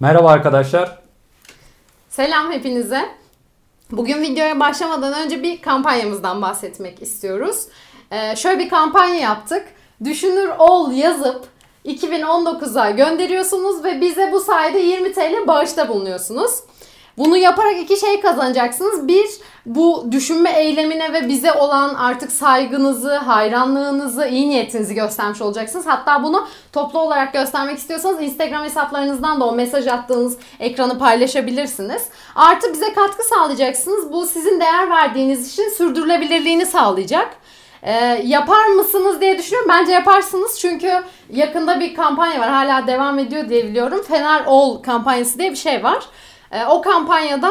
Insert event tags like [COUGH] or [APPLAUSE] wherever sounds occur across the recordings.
Merhaba arkadaşlar. Selam hepinize. Bugün videoya başlamadan önce bir kampanyamızdan bahsetmek istiyoruz. Ee, şöyle bir kampanya yaptık. Düşünür ol yazıp 2019'a gönderiyorsunuz ve bize bu sayede 20 TL bağışta bulunuyorsunuz. Bunu yaparak iki şey kazanacaksınız. Bir, bu düşünme eylemine ve bize olan artık saygınızı, hayranlığınızı, iyi niyetinizi göstermiş olacaksınız. Hatta bunu toplu olarak göstermek istiyorsanız Instagram hesaplarınızdan da o mesaj attığınız ekranı paylaşabilirsiniz. Artı bize katkı sağlayacaksınız. Bu sizin değer verdiğiniz için sürdürülebilirliğini sağlayacak. Ee, yapar mısınız diye düşünüyorum. Bence yaparsınız çünkü yakında bir kampanya var. Hala devam ediyor diye biliyorum. Fener All kampanyası diye bir şey var. Ee, o kampanyada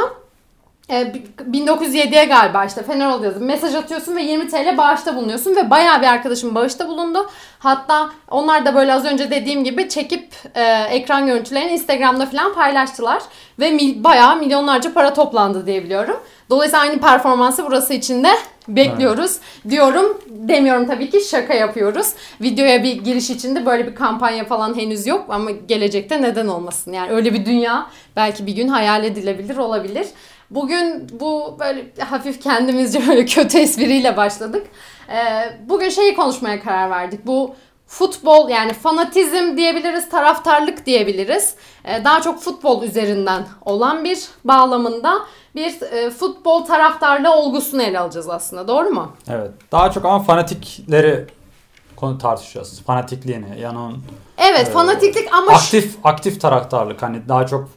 e, 1907'ye galiba işte Fener All yazıp mesaj atıyorsun ve 20 TL bağışta bulunuyorsun ve bayağı bir arkadaşım bağışta bulundu. Hatta onlar da böyle az önce dediğim gibi çekip e, ekran görüntülerini Instagram'da falan paylaştılar ve mil, bayağı milyonlarca para toplandı diye biliyorum. Dolayısıyla aynı performansı burası için de bekliyoruz evet. diyorum. Demiyorum tabii ki şaka yapıyoruz. Videoya bir giriş içinde böyle bir kampanya falan henüz yok ama gelecekte neden olmasın? Yani öyle bir dünya belki bir gün hayal edilebilir olabilir. Bugün bu böyle hafif kendimizce [LAUGHS] böyle kötü espriyle başladık. Ee, bugün şeyi konuşmaya karar verdik. Bu futbol yani fanatizm diyebiliriz, taraftarlık diyebiliriz. Ee, daha çok futbol üzerinden olan bir bağlamında bir e, futbol taraftarlığı olgusunu ele alacağız aslında. Doğru mu? Evet. Daha çok ama fanatikleri konu tartışacağız. Fanatikliğini yani onun Evet, e, fanatiklik ama aktif aktif taraftarlık hani daha çok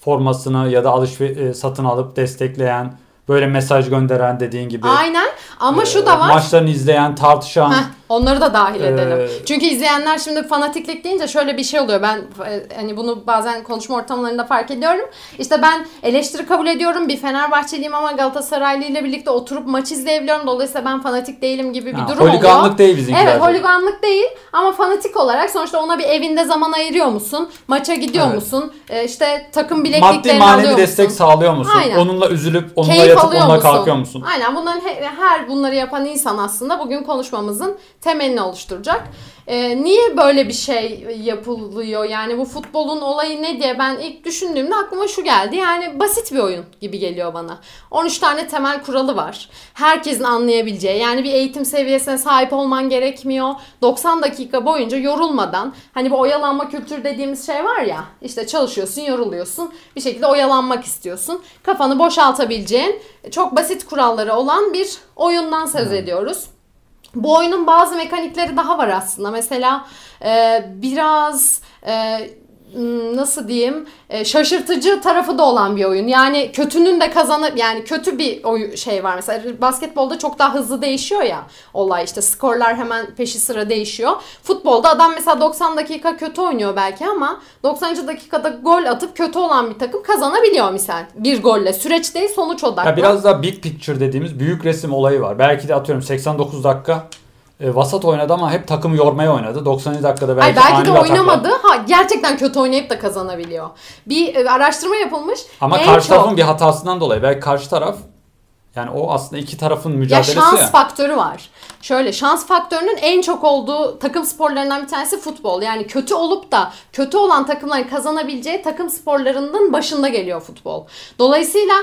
formasını ya da alışveriş satın alıp destekleyen böyle mesaj gönderen dediğin gibi. Aynen ama e, şu da var. Maçlarını izleyen, tartışan. Heh, onları da dahil edelim. Ee, Çünkü izleyenler şimdi fanatiklik deyince şöyle bir şey oluyor. Ben e, hani bunu bazen konuşma ortamlarında fark ediyorum. İşte ben eleştiri kabul ediyorum. Bir Fenerbahçeliyim ama Galatasaraylı ile birlikte oturup maç izleyebiliyorum. Dolayısıyla ben fanatik değilim gibi bir ha, durum holiganlık oluyor. Holiganlık değil bizimkiler. Evet, holiganlık değil ama fanatik olarak sonuçta ona bir evinde zaman ayırıyor musun? Maça gidiyor evet. musun? Ee, işte takım bilekliklerini alıyor musun? Maddi manevi destek sağlıyor musun? Aynen. Onunla üzülüp onunla Keyif yatıp onunla musun? kalkıyor musun? Aynen bunların her bunları yapan insan aslında bugün konuşmamızın temelini oluşturacak. Ee, niye böyle bir şey yapılıyor? Yani bu futbolun olayı ne diye ben ilk düşündüğümde aklıma şu geldi. Yani basit bir oyun gibi geliyor bana. 13 tane temel kuralı var. Herkesin anlayabileceği. Yani bir eğitim seviyesine sahip olman gerekmiyor. 90 dakika boyunca yorulmadan hani bu oyalanma kültürü dediğimiz şey var ya. İşte çalışıyorsun, yoruluyorsun. Bir şekilde oyalanmak istiyorsun. Kafanı boşaltabileceğin çok basit kuralları olan bir oyundan söz ediyoruz. Bu oyunun bazı mekanikleri daha var aslında. Mesela e, biraz e, nasıl diyeyim e, şaşırtıcı tarafı da olan bir oyun. Yani kötünün de kazanıp yani kötü bir oyun şey var mesela basketbolda çok daha hızlı değişiyor ya olay işte skorlar hemen peşi sıra değişiyor. Futbolda adam mesela 90 dakika kötü oynuyor belki ama 90. dakikada gol atıp kötü olan bir takım kazanabiliyor misal. Bir golle. Süreç değil sonuç odaklı. Ya biraz daha big picture dediğimiz büyük resim olayı var. Belki de atıyorum 89 dakika e, vasat oynadı ama hep takımı yormaya oynadı. 90. dakikada belki, Ay belki de oynamadı. Ha, gerçekten kötü oynayıp da kazanabiliyor. Bir e, araştırma yapılmış. Ama karşı çok... tarafın bir hatasından dolayı belki karşı taraf yani o aslında iki tarafın mücadelesi ya. şans ya. faktörü var. Şöyle şans faktörünün en çok olduğu takım sporlarından bir tanesi futbol. Yani kötü olup da kötü olan takımların kazanabileceği takım sporlarının başında geliyor futbol. Dolayısıyla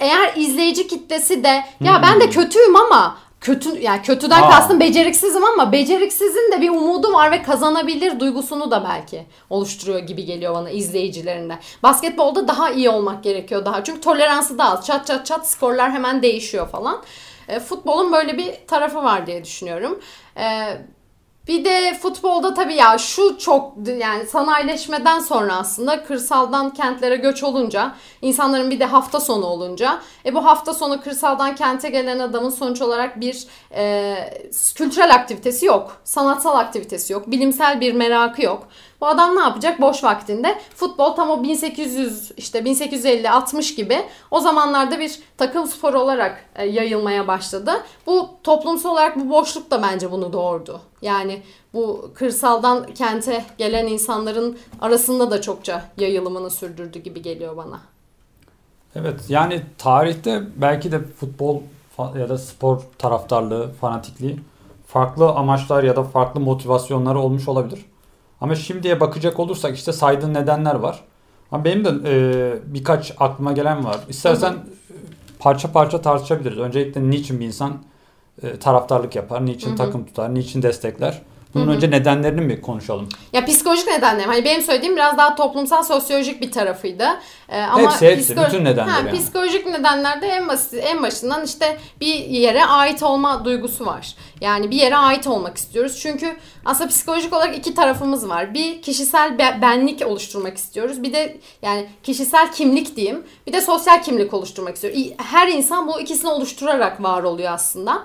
eğer izleyici kitlesi de ya hmm. ben de kötüyüm ama kötü yani kötüden Aa. kastım beceriksizim ama beceriksizin de bir umudu var ve kazanabilir duygusunu da belki oluşturuyor gibi geliyor bana izleyicilerinde. Basketbolda daha iyi olmak gerekiyor daha. Çünkü toleransı daha az. Çat çat çat skorlar hemen değişiyor falan. E, futbolun böyle bir tarafı var diye düşünüyorum. E, bir de futbolda tabii ya şu çok yani sanayileşmeden sonra aslında kırsaldan kentlere göç olunca insanların bir de hafta sonu olunca e bu hafta sonu kırsaldan kente gelen adamın sonuç olarak bir e, kültürel aktivitesi yok. Sanatsal aktivitesi yok. Bilimsel bir merakı yok. Bu adam ne yapacak? Boş vaktinde futbol tam o 1800 işte 1850-60 gibi o zamanlarda bir takım sporu olarak e, yayılmaya başladı. Bu toplumsal olarak bu boşluk da bence bunu doğurdu. Yani bu kırsaldan kente gelen insanların arasında da çokça yayılımını sürdürdü gibi geliyor bana. Evet yani tarihte belki de futbol ya da spor taraftarlığı, fanatikliği farklı amaçlar ya da farklı motivasyonları olmuş olabilir. Ama şimdiye bakacak olursak işte saydığın nedenler var. Ama benim de e, birkaç aklıma gelen var. İstersen parça parça tartışabiliriz. Öncelikle niçin bir insan e, taraftarlık yapar, niçin takım tutar, niçin destekler? Bunun önce nedenlerini mi konuşalım? Ya psikolojik nedenler. Hani benim söylediğim biraz daha toplumsal sosyolojik bir tarafıydı. Ee, ama Hepsi, hepsi, psikolo- bütün nedenleri Ha, yani. Psikolojik nedenlerde en basit, en başından işte bir yere ait olma duygusu var. Yani bir yere ait olmak istiyoruz. Çünkü aslında psikolojik olarak iki tarafımız var. Bir kişisel be- benlik oluşturmak istiyoruz. Bir de yani kişisel kimlik diyeyim. Bir de sosyal kimlik oluşturmak istiyor. İ- Her insan bu ikisini oluşturarak var oluyor aslında.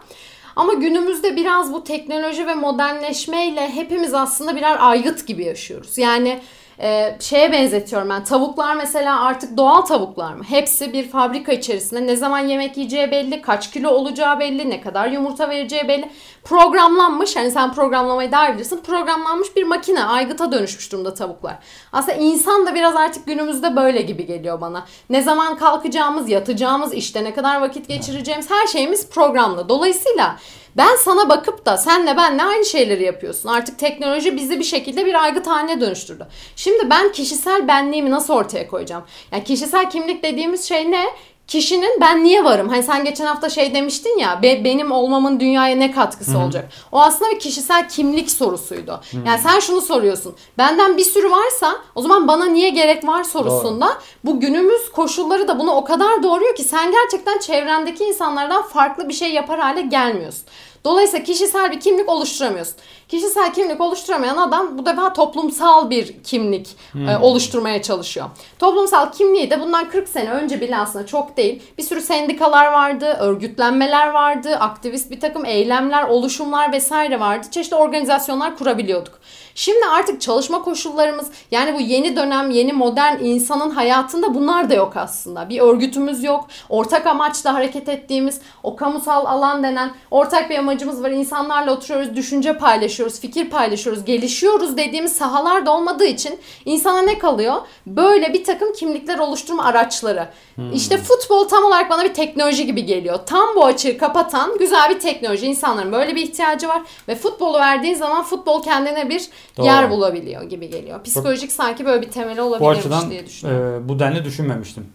Ama günümüzde biraz bu teknoloji ve modernleşmeyle hepimiz aslında birer aygıt gibi yaşıyoruz. Yani e, şeye benzetiyorum ben. Tavuklar mesela artık doğal tavuklar mı? Hepsi bir fabrika içerisinde ne zaman yemek yiyeceği belli, kaç kilo olacağı belli, ne kadar yumurta vereceği belli. Programlanmış, hani sen programlamayı daha bilirsin. Programlanmış bir makine, aygıta dönüşmüş durumda tavuklar. Aslında insan da biraz artık günümüzde böyle gibi geliyor bana. Ne zaman kalkacağımız, yatacağımız, işte ne kadar vakit geçireceğimiz her şeyimiz programlı. Dolayısıyla ben sana bakıp da senle benle aynı şeyleri yapıyorsun. Artık teknoloji bizi bir şekilde bir aygıt haline dönüştürdü. Şimdi ben kişisel benliğimi nasıl ortaya koyacağım? Yani kişisel kimlik dediğimiz şey ne? Kişinin ben niye varım? Hani sen geçen hafta şey demiştin ya be- benim olmamın dünyaya ne katkısı olacak? O aslında bir kişisel kimlik sorusuydu. Yani sen şunu soruyorsun. Benden bir sürü varsa o zaman bana niye gerek var sorusunda bu günümüz koşulları da bunu o kadar doğuruyor ki sen gerçekten çevrendeki insanlardan farklı bir şey yapar hale gelmiyorsun. Dolayısıyla kişisel bir kimlik oluşturamıyorsun. Kişisel kimlik oluşturamayan adam bu defa toplumsal bir kimlik e, oluşturmaya çalışıyor. Toplumsal kimliği de bundan 40 sene önce bile aslında çok değil. Bir sürü sendikalar vardı, örgütlenmeler vardı, aktivist bir takım eylemler, oluşumlar vesaire vardı. Çeşitli organizasyonlar kurabiliyorduk. Şimdi artık çalışma koşullarımız yani bu yeni dönem, yeni modern insanın hayatında bunlar da yok aslında. Bir örgütümüz yok. Ortak amaçla hareket ettiğimiz o kamusal alan denen ortak bir amacımız var. İnsanlarla oturuyoruz, düşünce paylaşıyoruz, fikir paylaşıyoruz, gelişiyoruz dediğimiz sahalar da olmadığı için insana ne kalıyor? Böyle bir takım kimlikler oluşturma araçları. İşte futbol tam olarak bana bir teknoloji gibi geliyor. Tam bu açığı kapatan güzel bir teknoloji. İnsanların böyle bir ihtiyacı var ve futbolu verdiğin zaman futbol kendine bir Doğru. yer bulabiliyor gibi geliyor. Psikolojik sanki böyle bir temeli olabilirmiş açıdan diye düşünüyorum. e, bu denli düşünmemiştim.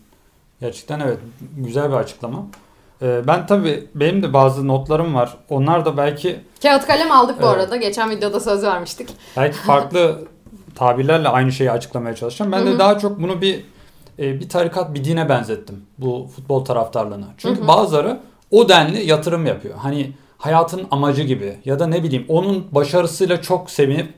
Gerçekten evet güzel bir açıklama. E, ben tabii benim de bazı notlarım var. Onlar da belki Kağıt kalem aldık bu Evet. arada. Geçen videoda söz vermiştik. belki farklı [LAUGHS] tabirlerle aynı şeyi açıklamaya çalışacağım. Ben Hı de daha çok bunu bir e, bir tarikat, bir dine benzettim. Bu futbol taraftarlığına. Çünkü Hı hı. bazıları o denli yatırım yapıyor. Hani hayatın amacı gibi ya da ne bileyim onun başarısıyla çok sevinip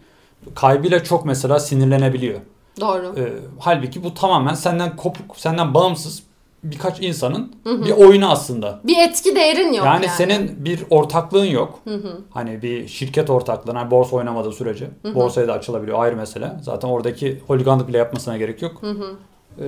kaybıyla çok mesela sinirlenebiliyor. Doğru. E, halbuki bu tamamen senden kopuk, senden bağımsız birkaç insanın Hı hı. bir oyunu aslında. Bir etki değerin yok yani. yani, senin bir ortaklığın yok. Hı hı. Hani bir şirket ortaklığına hani borsa oynamadığı sürece Hı hı. borsaya da açılabiliyor ayrı mesele. Zaten oradaki holiganlık bile yapmasına gerek yok. Hı hı. Ee,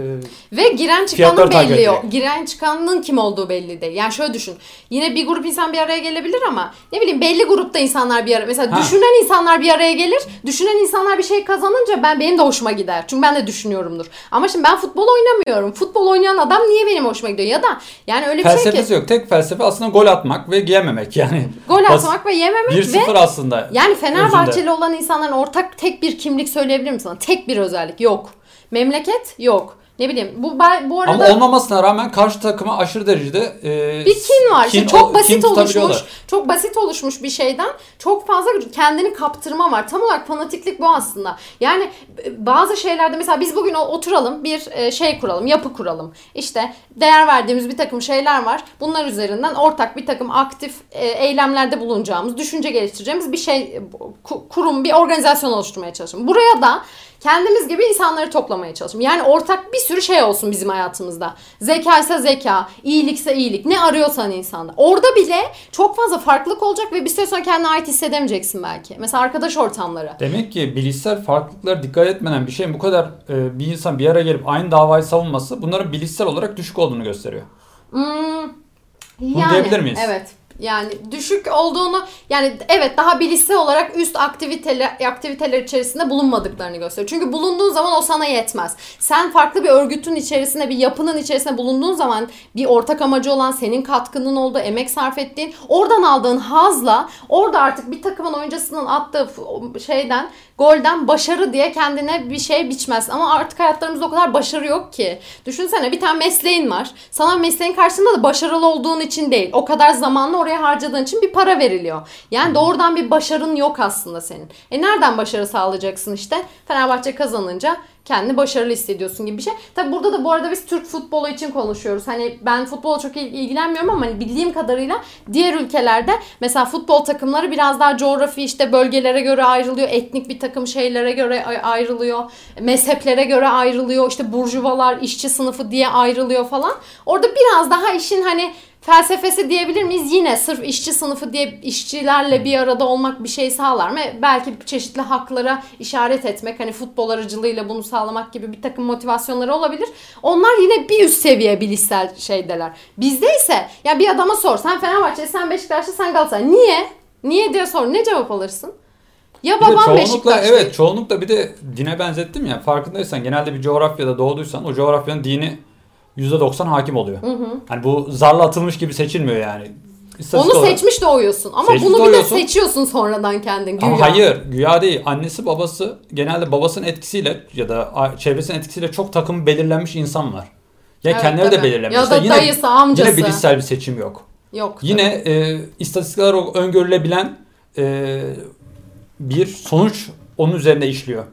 Ve giren çıkanın belli yok. Giren çıkanın kim olduğu belli değil. Yani şöyle düşün. Yine bir grup insan bir araya gelebilir ama ne bileyim belli grupta insanlar bir araya. Mesela Ha. düşünen insanlar bir araya gelir. Düşünen insanlar bir şey kazanınca ben benim de hoşuma gider. Çünkü ben de düşünüyorumdur. Ama şimdi ben futbol oynamıyorum. Futbol oynayan adam niye benim hoşuma gidiyor? Ya da yani öyle bir şey felsefesi ki yok. Tek felsefe aslında gol atmak ve yememek yani. gol atmak ve yememek ve 1-0 aslında. Yani Fenerbahçeli Özünde. olan insanların ortak tek bir kimlik söyleyebilir misin? Tek bir özellik yok. Memleket yok. Ne bileyim bu ben- bu arada Ama olmamasına rağmen karşı takıma aşırı derecede e, bir kin var. İşte kin- çok kin basit tutabiliyorlar. oluşmuş. Çok basit oluşmuş bir şeyden çok fazla kendini kaptırma var. Tam olarak fanatiklik bu aslında. Yani e, bazı şeylerde mesela biz bugün oturalım bir e, şey kuralım, yapı kuralım. İşte değer verdiğimiz bir takım şeyler var. Bunlar üzerinden ortak bir takım aktif e, eylemlerde bulunacağımız, düşünce geliştireceğimiz bir şey ku- kurum, bir organizasyon oluşturmaya çalışalım. Buraya da kendimiz gibi insanları toplamaya çalışalım. Yani ortak bir sürü şey olsun bizim hayatımızda. Zeka ise zeka, iyilikse iyilik. Ne arıyorsan insanda. Orada bile çok fazla farklılık olacak ve bir süre sonra kendine ait hissedemeyeceksin belki. Mesela arkadaş ortamları. Demek ki bilişsel farklılıklara dikkat etmeden bir şeyin bu kadar e, bir insan bir araya gelip aynı davayı savunması bunların bilişsel olarak düşük olduğunu gösteriyor. Hmm, Bunu diyebilir miyiz? Evet. Yani düşük olduğunu yani evet daha bilişsel olarak üst aktiviteler aktiviteler içerisinde bulunmadıklarını gösteriyor. Çünkü bulunduğun zaman o sana yetmez. Sen farklı bir örgütün içerisinde bir yapının içerisinde bulunduğun zaman bir ortak amacı olan senin katkının olduğu, emek sarf ettiğin, oradan aldığın hazla orada artık bir takımın oyuncusının attığı şeyden golden başarı diye kendine bir şey biçmez. Ama artık hayatlarımızda o kadar başarı yok ki. Düşünsene bir tane mesleğin var. Sana mesleğin karşısında da başarılı olduğun için değil. O kadar zamanla oraya harcadığın için bir para veriliyor. Yani doğrudan bir başarın yok aslında senin. E nereden başarı sağlayacaksın işte? Fenerbahçe kazanınca kendini başarılı hissediyorsun gibi bir şey. Tabi burada da bu arada biz Türk futbolu için konuşuyoruz. Hani ben futbola çok ilgilenmiyorum ama hani bildiğim kadarıyla diğer ülkelerde mesela futbol takımları biraz daha coğrafi işte bölgelere göre ayrılıyor. Etnik bir takım şeylere göre ayrılıyor. Mezheplere göre ayrılıyor. İşte burjuvalar, işçi sınıfı diye ayrılıyor falan. Orada biraz daha işin hani felsefesi diyebilir miyiz? Yine sırf işçi sınıfı diye işçilerle bir arada olmak bir şey sağlar mı? Belki çeşitli haklara işaret etmek, hani futbol aracılığıyla bunu sağlamak gibi bir takım motivasyonları olabilir. Onlar yine bir üst seviye bilişsel şeydeler. Bizde ise ya bir adama sor, sen Fenerbahçe, sen Beşiktaşlı, sen Galatasaray. Niye? Niye diye sor. Ne cevap alırsın? Ya babam Beşiktaşlı. Evet çoğunlukla bir de dine benzettim ya farkındaysan genelde bir coğrafyada doğduysan o coğrafyanın dini %90 hakim oluyor. Hı hı. Hani bu zarla atılmış gibi seçilmiyor yani. İstatistik Onu olarak. seçmiş doğuyorsun ama seçmiş bunu doğuyorsun. bir de seçiyorsun sonradan kendin güya. Ama hayır güya değil. Annesi babası genelde babasının etkisiyle ya da çevresinin etkisiyle çok takım belirlenmiş insan var. Ya evet, kendileri tabii. de belirlenmiş. Ya da yine, dayısı, amcası. Yine bilişsel bir seçim yok. Yok. Yine e, istatistikler öngörülebilen e, bir sonuç onun üzerine işliyor.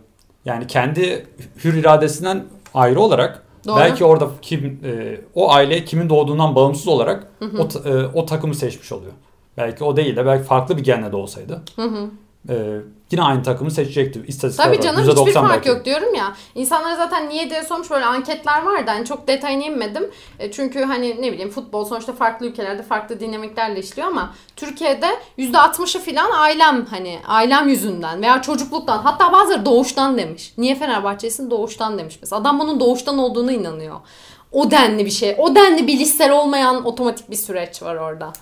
Yani kendi hür iradesinden ayrı olarak Doğru. Belki orada kim e, o aile kimin doğduğundan bağımsız olarak hı hı. o e, o takımı seçmiş oluyor. Belki o değil de belki farklı bir genle de olsaydı. Hı hı. E, yine aynı takımı seçecekti. İstatistikler Tabii canım var. hiçbir fark belki. yok diyorum ya. İnsanlara zaten niye diye sormuş böyle anketler vardı. Hani çok detayına inmedim. E, çünkü hani ne bileyim futbol sonuçta farklı ülkelerde farklı dinamiklerle işliyor ama Türkiye'de %60'ı filan ailem hani ailem yüzünden veya çocukluktan hatta bazıları doğuştan demiş. Niye Fenerbahçe'sin doğuştan demiş mesela. Adam bunun doğuştan olduğunu inanıyor. O denli bir şey. O denli bilişsel olmayan otomatik bir süreç var orada.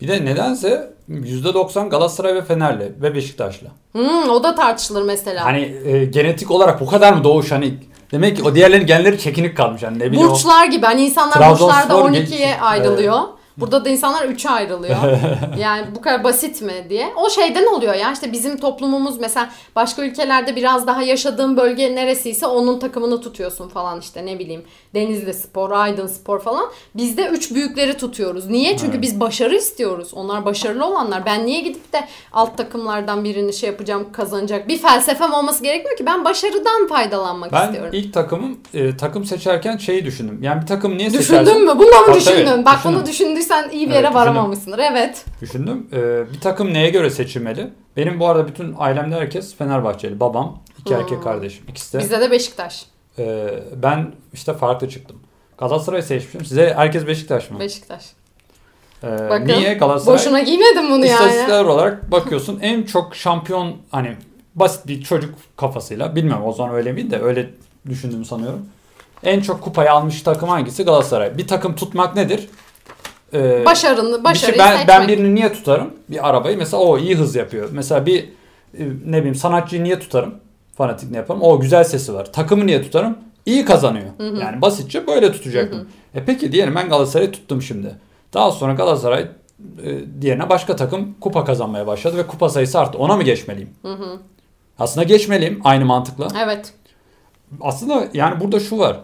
Bir de nedense %90 Galatasaray ve Fenerli ve Beşiktaşlı. Hmm, o da tartışılır mesela. Hani e, genetik olarak bu kadar mı doğuş hani demek ki o diğerlerin genleri çekinik kalmış hani ne bileyim. Burçlar o... gibi hani insanlar burçlarda 12'ye ayrılıyor. Evet. Burada da insanlar üçe ayrılıyor. [LAUGHS] yani bu kadar basit mi diye. O şeyden oluyor ya işte bizim toplumumuz mesela başka ülkelerde biraz daha yaşadığın bölge neresiyse onun takımını tutuyorsun falan işte ne bileyim. Denizli Spor, Aydın Spor falan. Bizde üç büyükleri tutuyoruz. Niye? Çünkü evet. biz başarı istiyoruz. Onlar başarılı olanlar. Ben niye gidip de alt takımlardan birini şey yapacağım kazanacak? Bir felsefem olması gerekmiyor ki. Ben başarıdan faydalanmak ben istiyorum. Ben ilk takımım e, takım seçerken şeyi düşündüm. Yani bir takım niye Düşündün seçersin? Düşündün mü? Bunu mu düşündün? Bak düşündüm. bunu düşündüysen iyi bir yere evet, varamamışsındır. Evet. Düşündüm. Ee, bir takım neye göre seçilmeli? Benim bu arada bütün ailemde herkes Fenerbahçeli. Babam, iki hmm. erkek kardeşim. ikisi de. Bizde de Beşiktaş. Ee, ben işte farklı çıktım. Galatasaray seçmişim. Size herkes Beşiktaş mı? Beşiktaş. Ee, Bakın, niye Galatasaray? Boşuna giymedim bunu yani. İstatistikler olarak bakıyorsun en çok şampiyon hani basit bir çocuk kafasıyla bilmiyorum o zaman öyle miydi de öyle düşündüğümü sanıyorum. En çok kupayı almış takım hangisi? Galatasaray. Bir takım tutmak nedir? Ee, Başarını, başarıyı şey, ben, seçmek. Ben birini niye tutarım? Bir arabayı mesela o iyi hız yapıyor. Mesela bir e, ne bileyim sanatçıyı niye tutarım? Fanatik ne yaparım? O güzel sesi var. Takımı niye tutarım? İyi kazanıyor. Hı hı. Yani basitçe böyle tutacaktım. Hı hı. E peki diyelim ben Galatasaray'ı tuttum şimdi. Daha sonra Galatasaray e, diğerine başka takım kupa kazanmaya başladı ve kupa sayısı arttı. Ona mı geçmeliyim? Hı hı. Aslında geçmeliyim aynı mantıkla. Evet. Aslında yani burada şu var.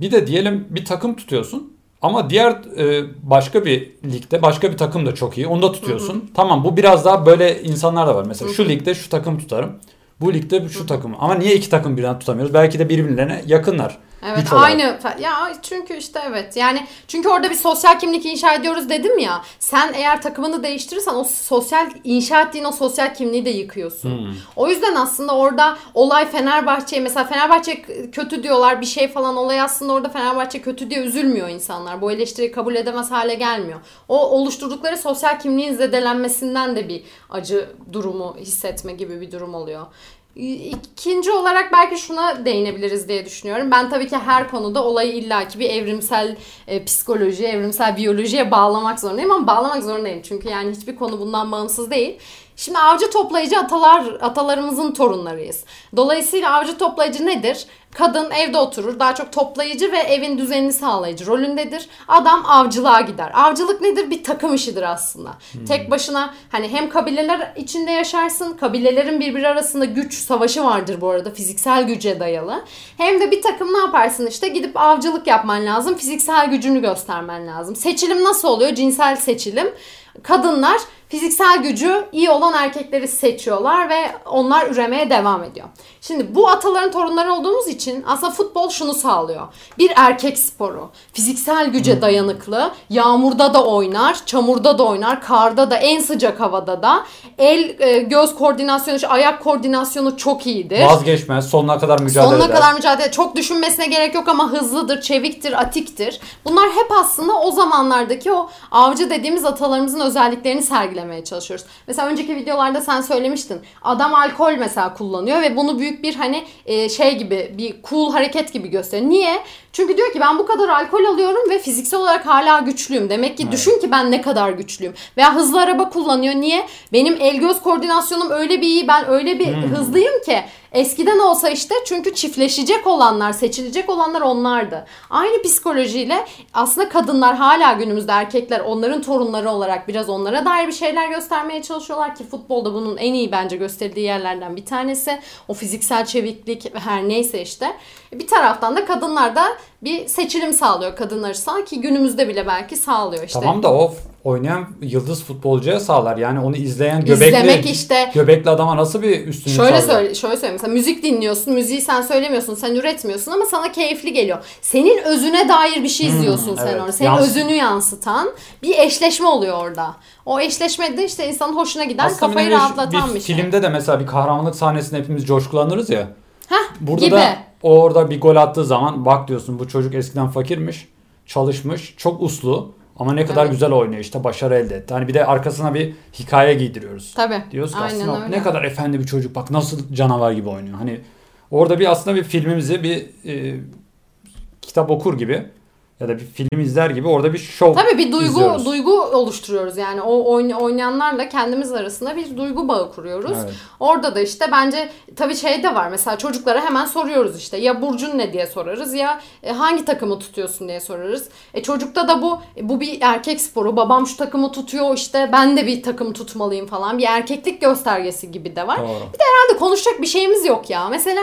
Bir de diyelim bir takım tutuyorsun. Ama diğer e, başka bir ligde başka bir takım da çok iyi. Onu da tutuyorsun. Hı hı. Tamam bu biraz daha böyle insanlar da var. Mesela hı hı. şu ligde şu takım tutarım. Bu ligde şu takım. Ama niye iki takım birden tutamıyoruz? Belki de birbirlerine yakınlar. Evet aynı ya çünkü işte evet yani çünkü orada bir sosyal kimlik inşa ediyoruz dedim ya sen eğer takımını değiştirirsen o sosyal inşa ettiğin o sosyal kimliği de yıkıyorsun. Hmm. O yüzden aslında orada olay Fenerbahçe'ye mesela Fenerbahçe kötü diyorlar bir şey falan olay aslında orada Fenerbahçe kötü diye üzülmüyor insanlar. Bu eleştiriyi kabul edemez hale gelmiyor. O oluşturdukları sosyal kimliğin zedelenmesinden de bir acı durumu hissetme gibi bir durum oluyor. İkinci olarak belki şuna değinebiliriz diye düşünüyorum. Ben tabii ki her konuda olayı illaki bir evrimsel e, psikoloji, evrimsel biyolojiye bağlamak zorundayım ama bağlamak zorundayım. Çünkü yani hiçbir konu bundan bağımsız değil. Şimdi avcı toplayıcı atalar atalarımızın torunlarıyız. Dolayısıyla avcı toplayıcı nedir? Kadın evde oturur, daha çok toplayıcı ve evin düzenini sağlayıcı rolündedir. Adam avcılığa gider. Avcılık nedir? Bir takım işidir aslında. Hmm. Tek başına hani hem kabileler içinde yaşarsın, kabilelerin birbiri arasında güç savaşı vardır bu arada fiziksel güce dayalı. Hem de bir takım ne yaparsın işte gidip avcılık yapman lazım, fiziksel gücünü göstermen lazım. Seçilim nasıl oluyor? Cinsel seçilim. Kadınlar fiziksel gücü iyi olan erkekleri seçiyorlar ve onlar üremeye devam ediyor. Şimdi bu ataların torunları olduğumuz için aslında futbol şunu sağlıyor. Bir erkek sporu. Fiziksel güce dayanıklı. Yağmurda da oynar, çamurda da oynar, karda da, en sıcak havada da. El e, göz koordinasyonu, ayak koordinasyonu çok iyidir. Vazgeçmez. Sonuna kadar mücadele sonuna eder. Sonuna kadar mücadele. Çok düşünmesine gerek yok ama hızlıdır, çeviktir, atiktir. Bunlar hep aslında o zamanlardaki o avcı dediğimiz atalarımızın özelliklerini sergilemeye çalışıyoruz. Mesela önceki videolarda sen söylemiştin. Adam alkol mesela kullanıyor ve bunu büyük bir hani e, şey gibi bir cool hareket gibi gösteriyor. Niye? Çünkü diyor ki ben bu kadar alkol alıyorum ve fiziksel olarak hala güçlüyüm. Demek ki evet. düşün ki ben ne kadar güçlüyüm. Veya hızlı araba kullanıyor. Niye? Benim el göz koordinasyonum öyle bir iyi. Ben öyle bir hmm. hızlıyım ki Eskiden olsa işte çünkü çiftleşecek olanlar, seçilecek olanlar onlardı. Aynı psikolojiyle aslında kadınlar hala günümüzde erkekler onların torunları olarak biraz onlara dair bir şeyler göstermeye çalışıyorlar ki futbolda bunun en iyi bence gösterildiği yerlerden bir tanesi. O fiziksel çeviklik her neyse işte. Bir taraftan da kadınlar da bir seçilim sağlıyor kadınlar açısından ki günümüzde bile belki sağlıyor işte. Tamam da o oynayan yıldız futbolcuya sağlar. Yani onu izleyen göbekli İzlemek işte. göbekli adama nasıl bir üstünlük şöyle sağlıyor? Söyle, şöyle söyleyeyim. Mesela müzik dinliyorsun. Müziği sen söylemiyorsun. Sen üretmiyorsun ama sana keyifli geliyor. Senin özüne dair bir şey hmm, izliyorsun hmm, sen evet. orada. Senin Yans- özünü yansıtan bir eşleşme oluyor orada. O eşleşmede işte insanın hoşuna giden, Aslında kafayı rahatlatan bir, bir şey. Filmde de mesela bir kahramanlık sahnesinde hepimiz coşkulanırız ya. Heh, Burada gibi. da orada bir gol attığı zaman bak diyorsun bu çocuk eskiden fakirmiş, çalışmış, çok uslu ama ne kadar evet. güzel oynuyor işte başarı elde etti. Hani bir de arkasına bir hikaye giydiriyoruz. Tabii. Diyoruz ki Aynen aslında öyle. ne kadar efendi bir çocuk bak nasıl canavar gibi oynuyor. Hani orada bir aslında bir filmimizi bir e, kitap okur gibi ya da bir film izler gibi orada bir şov Tabii bir duygu izliyoruz. duygu oluşturuyoruz yani. O oynayanlarla kendimiz arasında bir duygu bağı kuruyoruz. Evet. Orada da işte bence tabii şey de var. Mesela çocuklara hemen soruyoruz işte ya burcun ne diye sorarız ya e, hangi takımı tutuyorsun diye sorarız. E çocukta da bu e, bu bir erkek sporu. Babam şu takımı tutuyor işte ben de bir takım tutmalıyım falan. Bir erkeklik göstergesi gibi de var. Doğru. Bir de herhalde konuşacak bir şeyimiz yok ya. Mesela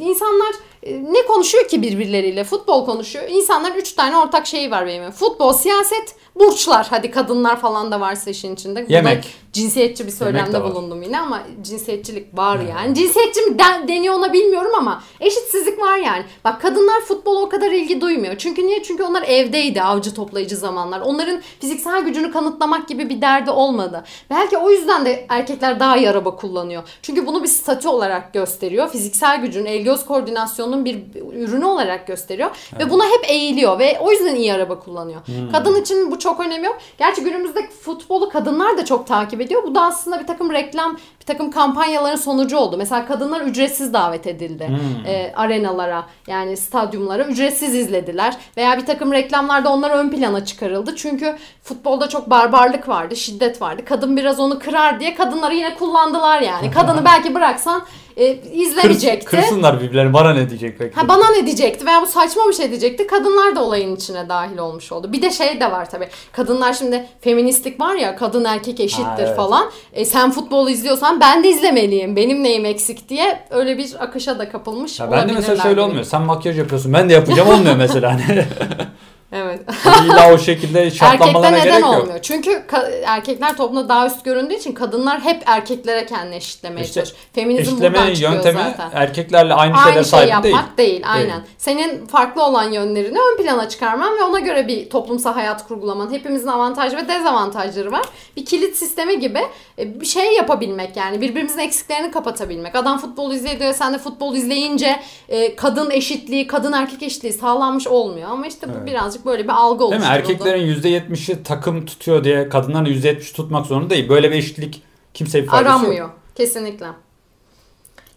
insanlar e, ne konuşuyor ki birbirleriyle? Futbol konuşuyor. İnsanların üç tane ortak şeyi var benim. Futbol, siyaset, burçlar. Hadi kadınlar falan da varsa işin içinde. Yemek. Buna cinsiyetçi bir söylemde bulundum yine ama cinsiyetçilik var evet. yani. Cinsiyetçi mi den, deniyor ona bilmiyorum ama eşitsizlik var yani. Bak kadınlar futbola o kadar ilgi duymuyor. Çünkü niye? Çünkü onlar evdeydi avcı toplayıcı zamanlar. Onların fiziksel gücünü kanıtlamak gibi bir derdi olmadı. Belki o yüzden de erkekler daha iyi araba kullanıyor. Çünkü bunu bir statü olarak gösteriyor. Fiziksel gücün, el göz koordinasyonunun bir ürünü olarak gösteriyor. Evet. Ve buna hep eğiliyor ve o yüzden iyi araba kullanıyor. Hmm. Kadın için bu çok önemi yok. Gerçi günümüzde futbolu kadınlar da çok takip ediyor. Bu da aslında bir takım reklam, bir takım kampanyaların sonucu oldu. Mesela kadınlar ücretsiz davet edildi hmm. e, arenalara yani stadyumlara ücretsiz izlediler. Veya bir takım reklamlarda onlar ön plana çıkarıldı. Çünkü futbolda çok barbarlık vardı, şiddet vardı. Kadın biraz onu kırar diye kadınları yine kullandılar yani. [LAUGHS] Kadını belki bıraksan e, izlemeyecekti. Kırs, kırsınlar birbirlerini bana ne diyecek peki? Ha, bana ne diyecekti veya bu saçma bir şey diyecekti. Kadınlar da olayın içine dahil olmuş oldu. Bir de şey de var tabii. Kadınlar şimdi feministlik var ya kadın erkek eşittir ha, evet. falan. E, sen futbol izliyorsan ben de izlemeliyim. Benim neyim eksik diye öyle bir akışa da kapılmış ya Ben de mesela şöyle olmuyor. Sen makyaj yapıyorsun ben de yapacağım olmuyor mesela. [LAUGHS] [LAUGHS] Hani. Evet. İlla o şekilde [LAUGHS] şartlanmalarına gerek yok. olmuyor? Çünkü erkekler toplumda daha üst göründüğü için kadınlar hep erkeklere kendini eşitlemeye işte, çalışıyor. Feminizm buradan çıkıyor yöntemi zaten. erkeklerle aynı, aynı şeylere sahip yapmak değil. değil. Aynen. Değil. Senin farklı olan yönlerini ön plana çıkarman ve ona göre bir toplumsal hayat kurgulaman. Hepimizin avantaj ve dezavantajları var. Bir kilit sistemi gibi e, bir şey yapabilmek yani birbirimizin eksiklerini kapatabilmek. Adam futbol izliyor sen de futbol izleyince e, kadın eşitliği, kadın erkek eşitliği sağlanmış olmuyor. Ama işte bu evet. birazcık böyle bir algı oluşturuldu. Değil mi? Erkeklerin %70'i takım tutuyor diye kadınların %70 tutmak zorunda değil. Böyle bir eşitlik kimseye bir faydası Aranmıyor. Yok. Kesinlikle.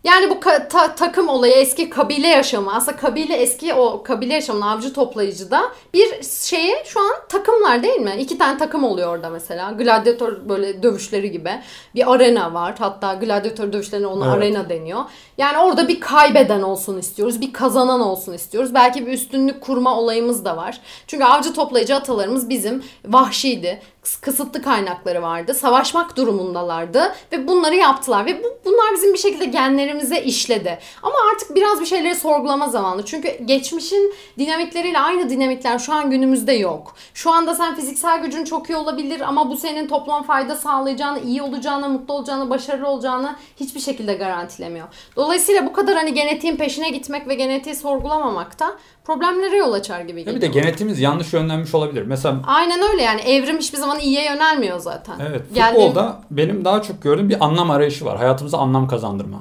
Yani bu ta- takım olayı eski kabile yaşamı aslında kabile eski o kabile yaşamının avcı toplayıcıda bir şeye şu an takımlar değil mi? İki tane takım oluyor orada mesela. Gladyatör böyle dövüşleri gibi. Bir arena var. Hatta gladyatör dövüşlerine ona Evet. arena deniyor. Yani orada bir kaybeden olsun istiyoruz. Bir kazanan olsun istiyoruz. Belki bir üstünlük kurma olayımız da var. Çünkü avcı toplayıcı atalarımız bizim vahşiydi. Kıs- Kısıtlı kaynakları vardı. Savaşmak durumundalardı ve bunları yaptılar ve bu, bunlar bizim bir şekilde genlerimize işledi. Ama artık biraz bir şeyleri sorgulama zamanı. Çünkü geçmişin dinamikleriyle aynı dinamikler şu an günümüzde yok. Şu anda sen fiziksel gücün çok iyi olabilir ama bu senin toplam fayda sağlayacağını, iyi olacağını, mutlu olacağını, başarılı olacağını hiçbir şekilde garantilemiyor. Dolayısıyla bu kadar hani genetiğin peşine gitmek ve genetiği sorgulamamak da problemlere yol açar gibi geliyor. bir de genetiğimiz yanlış yönlenmiş olabilir. Mesela Aynen öyle yani evrim hiçbir zaman iyiye yönelmiyor zaten. Evet, Geldiğim- futbolda benim daha çok gördüğüm bir anlam arayışı var. Hayatımıza anlam kazandırma.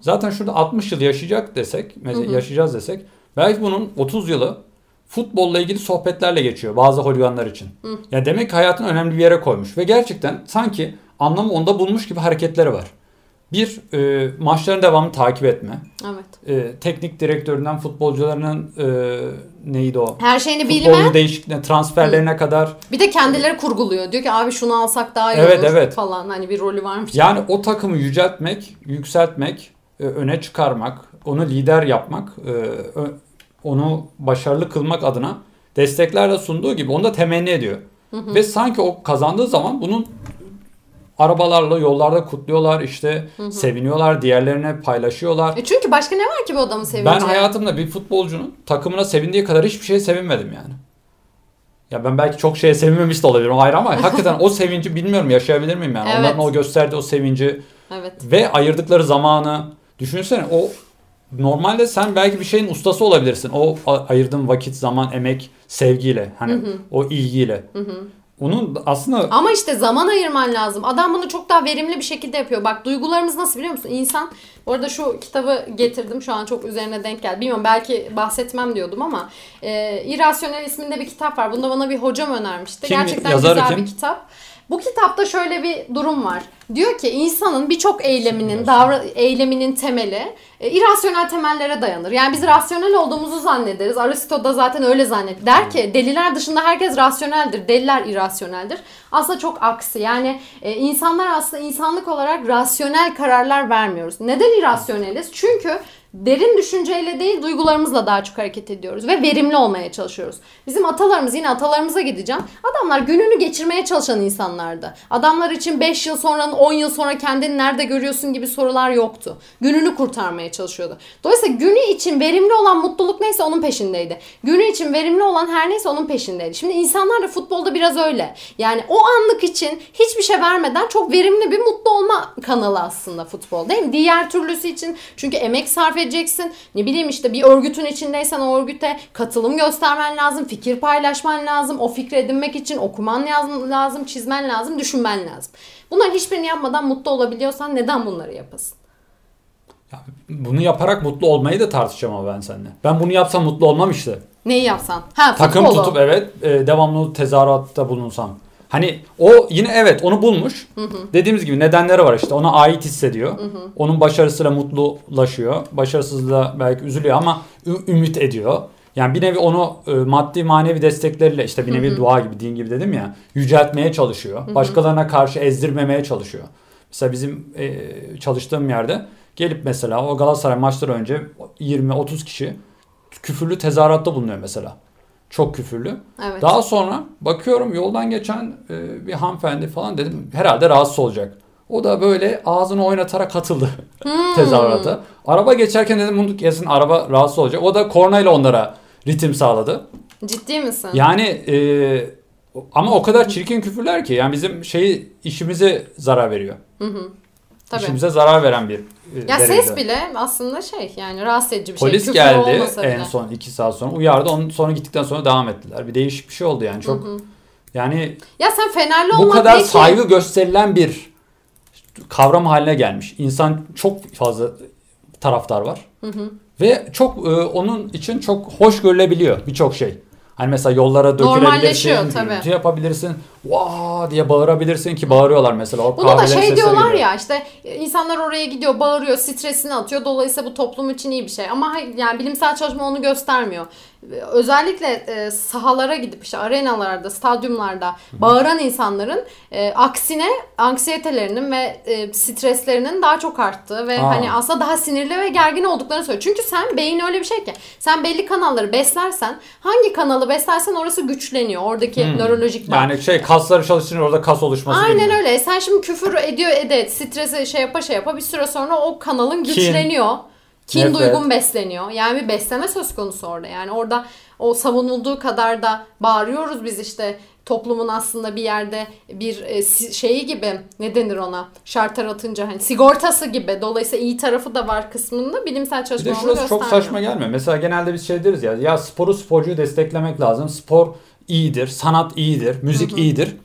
Zaten şurada 60 yıl yaşayacak desek, mesela yaşayacağız desek, belki bunun 30 yılı futbolla ilgili sohbetlerle geçiyor bazı holiganlar için. Ya demek ki hayatını önemli bir yere koymuş ve gerçekten sanki anlamı onda bulmuş gibi hareketleri var. Bir, e, maçların devamını takip etme. Evet. E, teknik direktöründen futbolcularının e, neydi o? Her şeyini Futbolcu bilme. değişikliğine, transferlerine kadar Bir de kendileri kurguluyor. Diyor ki abi şunu alsak daha iyi Evet, olur evet. falan. Hani bir rolü varmış. Yani o takımı yüceltmek, yükseltmek, e, öne çıkarmak, onu lider yapmak, e, onu başarılı kılmak adına desteklerle sunduğu gibi onu da temenni ediyor. Ve sanki o kazandığı zaman bunun arabalarla yollarda kutluyorlar, işte seviniyorlar, diğerlerine paylaşıyorlar. E çünkü başka ne var ki bu adamın sevinci? Ben hayatımda bir futbolcunun takımına sevindiği kadar hiçbir şeye sevinmedim yani. Ya ben belki çok şeye sevinmemiş de olabilirim ayrı ama [LAUGHS] hakikaten o sevinci bilmiyorum yaşayabilir miyim yani. Evet. Onların o gösterdiği o sevinci Evet. ve ayırdıkları zamanı düşünsene o normalde sen belki bir şeyin ustası olabilirsin. O ayırdığın vakit, zaman, emek, sevgiyle hani o ilgiyle. Onun aslında Ama işte zaman ayırman lazım. Adam bunu çok daha verimli bir şekilde yapıyor. Bak duygularımız nasıl biliyor musun? İnsan, bu arada şu kitabı getirdim şu an çok üzerine denk geldi. Bilmiyorum belki bahsetmem diyordum ama e, İrrasyonel isminde bir kitap var. Bunu da bana bir hocam önermişti. Kim, Gerçekten yazarı güzel kim? bir kitap. Bu kitapta şöyle bir durum var. Diyor ki insanın birçok eyleminin, davra eyleminin temeli e, irrasyonel temellere dayanır. Yani biz rasyonel olduğumuzu zannederiz. Aristo da zaten öyle zannet. Der ki deliler dışında herkes rasyoneldir. Deliler irrasyoneldir. Aslında çok aksi. Yani e, insanlar aslında insanlık olarak rasyonel kararlar vermiyoruz. Neden irrasyoneliz? Çünkü derin düşünceyle değil duygularımızla daha çok hareket ediyoruz ve verimli olmaya çalışıyoruz. Bizim atalarımız yine atalarımıza gideceğim. Adamlar gününü geçirmeye çalışan insanlardı. Adamlar için 5 yıl sonranın 10 yıl sonra kendini nerede görüyorsun gibi sorular yoktu. Gününü kurtarmaya çalışıyordu. Dolayısıyla günü için verimli olan mutluluk neyse onun peşindeydi. Günü için verimli olan her neyse onun peşindeydi. Şimdi insanlar da futbolda biraz öyle. Yani o anlık için hiçbir şey vermeden çok verimli bir mutlu olma kanalı aslında futbol değil mi? Diğer türlüsü için çünkü emek sarf edeceksin. Ne bileyim işte bir örgütün içindeysen o örgüte katılım göstermen lazım, fikir paylaşman lazım, o fikri edinmek için okuman lazım, lazım çizmen lazım, düşünmen lazım. Bunların hiçbirini yapmadan mutlu olabiliyorsan neden bunları yapasın? Ya bunu yaparak mutlu olmayı da tartışacağım ama ben seninle. Ben bunu yapsam mutlu olmam işte. Neyi yapsan? Ha Takım futbolu. tutup evet e, devamlı tezahüratta bulunsam. Hani o yine evet onu bulmuş. Dediğimiz gibi nedenleri var işte. Ona ait hissediyor. Onun başarısıyla mutlulaşıyor. Başarısızlığa belki üzülüyor ama ü- ümit ediyor. Yani bir nevi onu e, maddi manevi destekleriyle işte bir nevi dua gibi din gibi dedim ya yüceltmeye çalışıyor. Başkalarına karşı ezdirmemeye çalışıyor. Mesela bizim e, çalıştığım yerde gelip mesela o Galatasaray maçları önce 20-30 kişi küfürlü tezahüratta bulunuyor mesela. Çok küfürlü. Evet. Daha sonra bakıyorum yoldan geçen e, bir hanımefendi falan dedim herhalde rahatsız olacak. O da böyle ağzını oynatarak katıldı [LAUGHS] Hmm. tezahürata. Araba geçerken dedim bunu kesin araba rahatsız olacak. O da kornayla onlara ritim sağladı. Ciddi misin? Yani e, ama o kadar çirkin küfürler ki yani bizim şeyi işimize zarar veriyor. Tabii. İşimize zarar veren bir e, Ya derecede. ses bile aslında şey yani rahatsız edici bir şey. Polis geldi en bile. son iki saat sonra uyardı. Onun sonra gittikten sonra devam ettiler. Bir değişik bir şey oldu yani çok. Yani Ya sen Fenerli bu olmak kadar belki... saygı gösterilen bir kavram haline gelmiş. İnsan çok fazla taraftar var. Ve çok e, onun için çok hoş görülebiliyor birçok şey. Hani mesela yollara dökülebilirsin, tabii. yapabilirsin. Vaa diye bağırabilirsin ki bağırıyorlar mesela. O Bunu da şey diyorlar gibi. ya işte insanlar oraya gidiyor bağırıyor stresini atıyor dolayısıyla bu toplum için iyi bir şey ama yani bilimsel çalışma onu göstermiyor. Özellikle e, sahalara gidip işte arenalarda, stadyumlarda bağıran insanların e, aksine anksiyetelerinin ve e, streslerinin daha çok arttığı ve Aa. hani aslında daha sinirli ve gergin olduklarını söylüyor. Çünkü sen beyin öyle bir şey ki sen belli kanalları beslersen hangi kanalı beslersen orası güçleniyor. Oradaki nörolojik bağ. Yani şey kasları çalıştırınca orada kas oluşması Aynen gibi. öyle. Sen şimdi küfür ediyor ede stresi şey yapa şey yapa bir süre sonra o kanalın güçleniyor. Kin Nefret. duygun besleniyor. Yani bir besleme söz konusu orada. Yani orada o savunulduğu kadar da bağırıyoruz biz işte toplumun aslında bir yerde bir e, şeyi gibi ne denir ona şartlar atınca hani sigortası gibi dolayısıyla iyi tarafı da var kısmında bilimsel Bir çalışma de onu şurası çok saçma gelmiyor. Mesela genelde biz şey deriz ya ya sporu sporcuyu desteklemek lazım. Spor iyidir, sanat iyidir, müzik iyidir.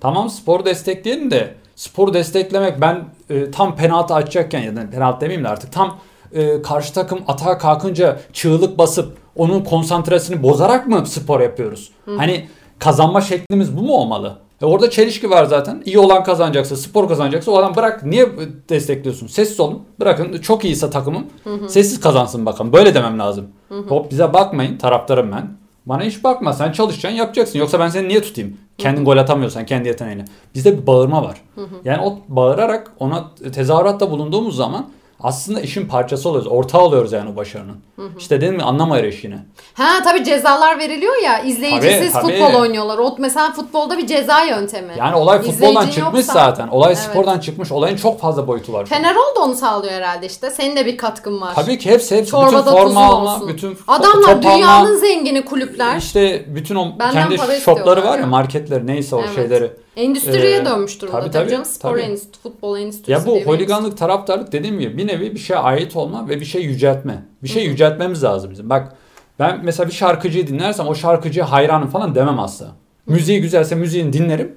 Tamam sporu destekleyelim de sporu desteklemek ben e, tam penaltı açacakken ya da penaltı demeyeyim de artık tam e, karşı takım atağa kalkınca çığlık basıp onun konsantrasını bozarak mı spor yapıyoruz? Hani kazanma şeklimiz bu mu olmalı? E orada çelişki var zaten. İyi olan kazanacaksa, spor kazanacaksa o adam bırak niye destekliyorsun? Sessiz olun. Bırakın çok iyiyse takımım. Sessiz kazansın bakalım. Böyle demem lazım. Hop bize bakmayın. Taraftarım ben. Bana hiç bakma. Sen çalışacaksın yapacaksın. Yoksa ben seni niye tutayım? Kendin gol atamıyorsan kendi yeteneğiyle. Bizde bir bağırma var. Yani o bağırarak ona tezahüratta bulunduğumuz zaman aslında işin parçası oluyoruz. Ortağı oluyoruz yani o başarının. İşte dedim mi anlama erişini. Ha tabii cezalar veriliyor ya izleyicisiz Tabii, tabii. futbol oynuyorlar. O mesela futbolda bir ceza yöntemi. Yani olay futboldan İzleyicin çıkmış yoksa- zaten. Olay Evet. spordan çıkmış. Olayın çok fazla boyutu var. Fenerol da onu sağlıyor herhalde işte. Senin de bir katkın var. Tabii ki hepsi hepsi. Çorbada bütün forma alma, bütün Adamlar dünyanın zengini kulüpler. işte bütün o Benden kendi istiyorlar var ya ya. marketleri neyse o Evet. şeyleri. Endüstriye Ee, dönmüş durumda tabii, tabii, canım. Spor tabii. endüstri, futbol endüstrisi Ya bu holiganlık, taraftarlık dediğim gibi bir nevi bir şeye ait olma ve bir şey yüceltme. Bir şey yüceltmemiz lazım bizim. Bak ben mesela bir şarkıcıyı dinlersem o şarkıcıya hayranım falan demem asla. Müziği güzelse müziğini dinlerim.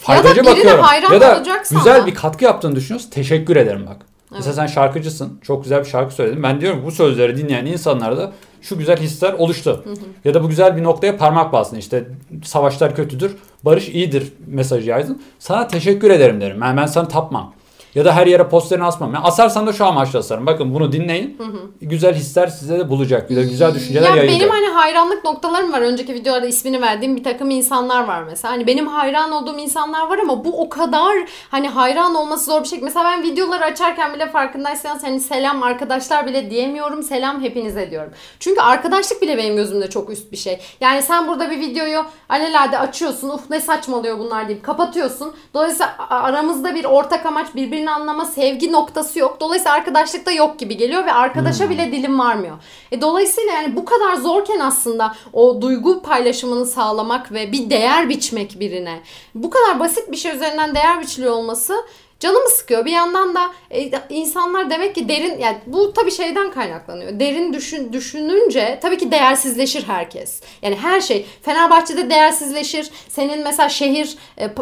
Faydacı birine bakıyorum. hayran Ya da güzel da. bir katkı yaptığını düşünüyorsun. Teşekkür ederim bak. Mesela sen şarkıcısın. Çok güzel bir şarkı söyledin. Ben diyorum bu sözleri dinleyen insanlarda şu güzel hisler oluştu. Ya da bu güzel bir noktaya parmak bastın. İşte savaşlar kötüdür, barış iyidir mesajı yaydın. Sana teşekkür ederim derim. Yani ben sana tapmam. Ya da her yere posterini asmam. Yani asarsan da şu amaçla asarım. Bakın bunu dinleyin. Güzel hisler size de bulacak. De güzel düşünceler ya yayılacak. benim hani hayranlık noktalarım var. Önceki videolarda ismini verdiğim bir takım insanlar var mesela. Hani benim hayran olduğum insanlar var ama bu o kadar hani hayran olması zor bir şey. Mesela ben videoları açarken bile farkındaysanız hani selam arkadaşlar bile diyemiyorum. Selam hepinize diyorum. Çünkü arkadaşlık bile benim gözümde çok üst bir şey. Yani sen burada bir videoyu alelade açıyorsun. Uf ne saçmalıyor bunlar deyip kapatıyorsun. Dolayısıyla aramızda bir ortak amaç birbirini anlama, sevgi noktası yok. Dolayısıyla arkadaşlık da yok gibi geliyor ve arkadaşa bile dilim varmıyor. E dolayısıyla yani bu kadar zorken aslında o duygu paylaşımını sağlamak ve bir değer biçmek birine bu kadar basit bir şey üzerinden değer biçiliyor olması canımı sıkıyor. Bir yandan da e, insanlar demek ki derin yani bu tabii şeyden kaynaklanıyor. Derin düşün, düşününce tabii ki değersizleşir herkes. Yani her şey Fenerbahçe'de değersizleşir. Senin mesela şehir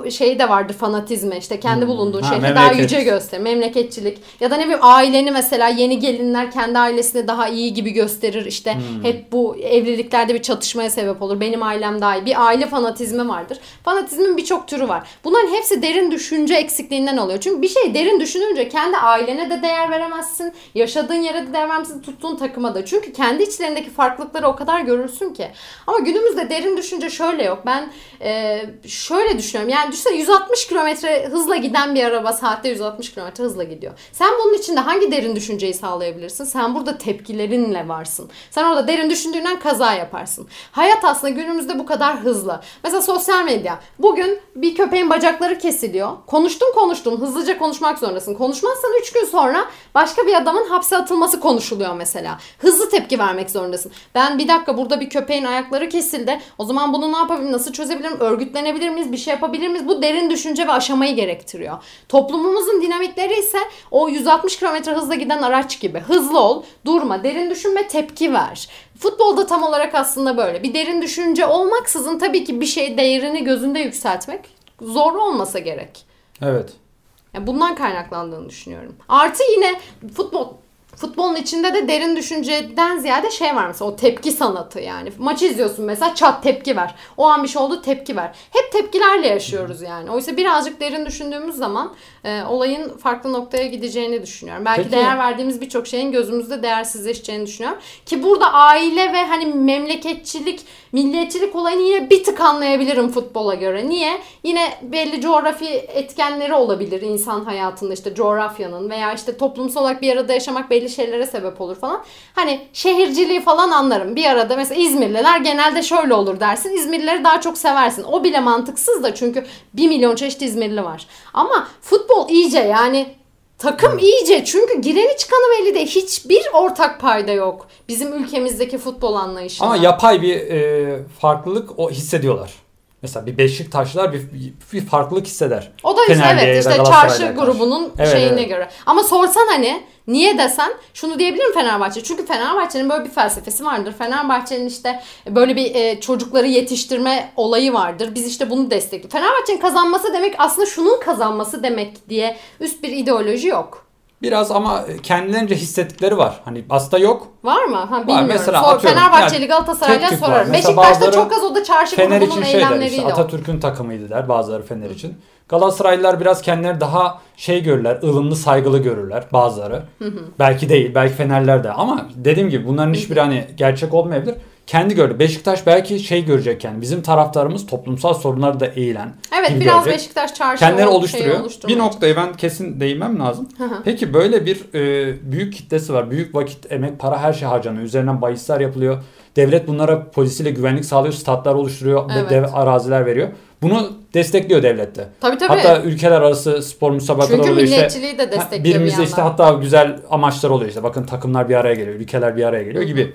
e, şeyi de vardır fanatizme işte kendi bulunduğun Ha, şehri daha yüce gösterir. Memleketçilik ya da ne bileyim aileni mesela yeni gelinler kendi ailesini daha iyi gibi gösterir. İşte hep bu evliliklerde bir çatışmaya sebep olur. Benim ailem daha iyi. Bir aile fanatizmi vardır. Fanatizmin birçok türü var. Bunların hepsi derin düşünce eksikliğinden oluyor. Çünkü bir şey derin düşününce kendi ailene de değer veremezsin. Yaşadığın yere de değer veremezsin. Tuttuğun takıma da. Çünkü kendi içlerindeki farklılıkları o kadar görürsün ki. Ama günümüzde derin düşünce şöyle yok. Ben e, şöyle düşünüyorum. Yani düşünsene 160 kilometre hızla giden bir araba saatte 160 kilometre hızla gidiyor. Sen bunun içinde hangi derin düşünceyi sağlayabilirsin? Sen burada tepkilerinle varsın. Sen orada derin düşündüğünden kaza yaparsın. Hayat aslında günümüzde bu kadar hızlı. Mesela sosyal medya. Bugün bir köpeğin bacakları kesiliyor. Konuştun konuştun. Hızlıca konuşmak zorundasın. Konuşmazsan 3 gün sonra başka bir adamın hapse atılması konuşuluyor mesela. Hızlı tepki vermek zorundasın. Ben bir dakika burada bir köpeğin ayakları kesildi. O zaman bunu ne yapabilirim? Nasıl çözebilirim? Örgütlenebilir miyiz? Bir şey yapabilir miyiz? Bu derin düşünce ve aşamayı gerektiriyor. Toplumumuzun dinamikleri ise o 160 km hızla giden araç gibi. Hızlı ol, durma, derin düşünme, tepki ver. Futbolda tam olarak aslında böyle. Bir derin düşünce olmaksızın tabii ki bir şey değerini gözünde yükseltmek zor olmasa gerek. Evet. Yani bundan kaynaklandığını düşünüyorum. Artı yine futbol futbolun içinde de derin düşünceden ziyade şey var mesela o tepki sanatı yani. Maçı izliyorsun mesela çat tepki ver. O an bir şey oldu tepki ver. Hep tepkilerle yaşıyoruz yani. Oysa birazcık derin düşündüğümüz zaman e, olayın farklı noktaya gideceğini düşünüyorum. Belki Peki. değer verdiğimiz birçok şeyin gözümüzde değersizleşeceğini düşünüyorum. Ki burada aile ve hani memleketçilik, milliyetçilik olayını yine bir tık anlayabilirim futbola göre. Niye? Yine belli coğrafi etkenleri olabilir insan hayatında işte coğrafyanın veya işte toplumsal olarak bir arada yaşamak belli şeylere sebep olur falan. Hani şehirciliği falan anlarım. Bir arada mesela İzmirliler genelde şöyle olur dersin. İzmirlileri daha çok seversin. O bile mantıksız da çünkü 1 milyon çeşit İzmirli var. Ama futbol iyice yani Takım iyice çünkü gireni çıkanı belli değil. Hiçbir ortak payda yok. Bizim ülkemizdeki futbol anlayışında. Ama yapay bir e, farklılık o hissediyorlar. Mesela bir Beşiktaşlar bir, bir farklılık hisseder. O da işte evet işte çarşı grubunun Evet, şeyine evet. göre. Ama sorsan hani niye desen şunu diyebilirim Fenerbahçe. Çünkü Fenerbahçe'nin böyle bir felsefesi vardır. Fenerbahçe'nin işte böyle bir e, çocukları yetiştirme olayı vardır. Biz işte bunu destekliyoruz. Fenerbahçe'nin kazanması demek aslında şunun kazanması demek diye üst bir ideoloji yok. Biraz ama kendilerince hissettikleri var. Hani aslında yok. Var mı? Ha bilmiyorum. Mesela Sor, atıyorum, Fenerbahçeli yani Galatasaray'la var. sorarım. Beşiktaş'ta çok az o da çarşı Fener için şey der işte. Atatürk'ün takımıydı der bazıları Fener için. Galatasaraylılar biraz kendileri daha şey görürler, ılımlı saygılı görürler bazıları. Belki değil, belki Fenerler de ama dediğim gibi bunların hiçbiri hani gerçek olmayabilir. Kendi gördü. Beşiktaş belki şey görecek yani bizim taraftarımız toplumsal sorunları da eğilen. Evet biraz görecek. Beşiktaş çarşı kendileri oluşturuyor. Bir noktayı ben kesin değinmem lazım. Peki böyle bir e, büyük kitlesi var. Büyük vakit, emek, para her şey harcanıyor. Üzerinden bahisler yapılıyor. Devlet bunlara polisiyle güvenlik sağlıyor. Statlar oluşturuyor. ve Evet. Dev araziler veriyor. Bunu destekliyor devlet de. Tabii tabii. Hatta ülkeler arası spor müsabakaları Çünkü oluyor işte. milliyetçiliği de destekliyor bir Birimizde yandan. işte hatta güzel amaçlar oluyor işte. Bakın takımlar bir araya geliyor, ülkeler bir araya geliyor gibi.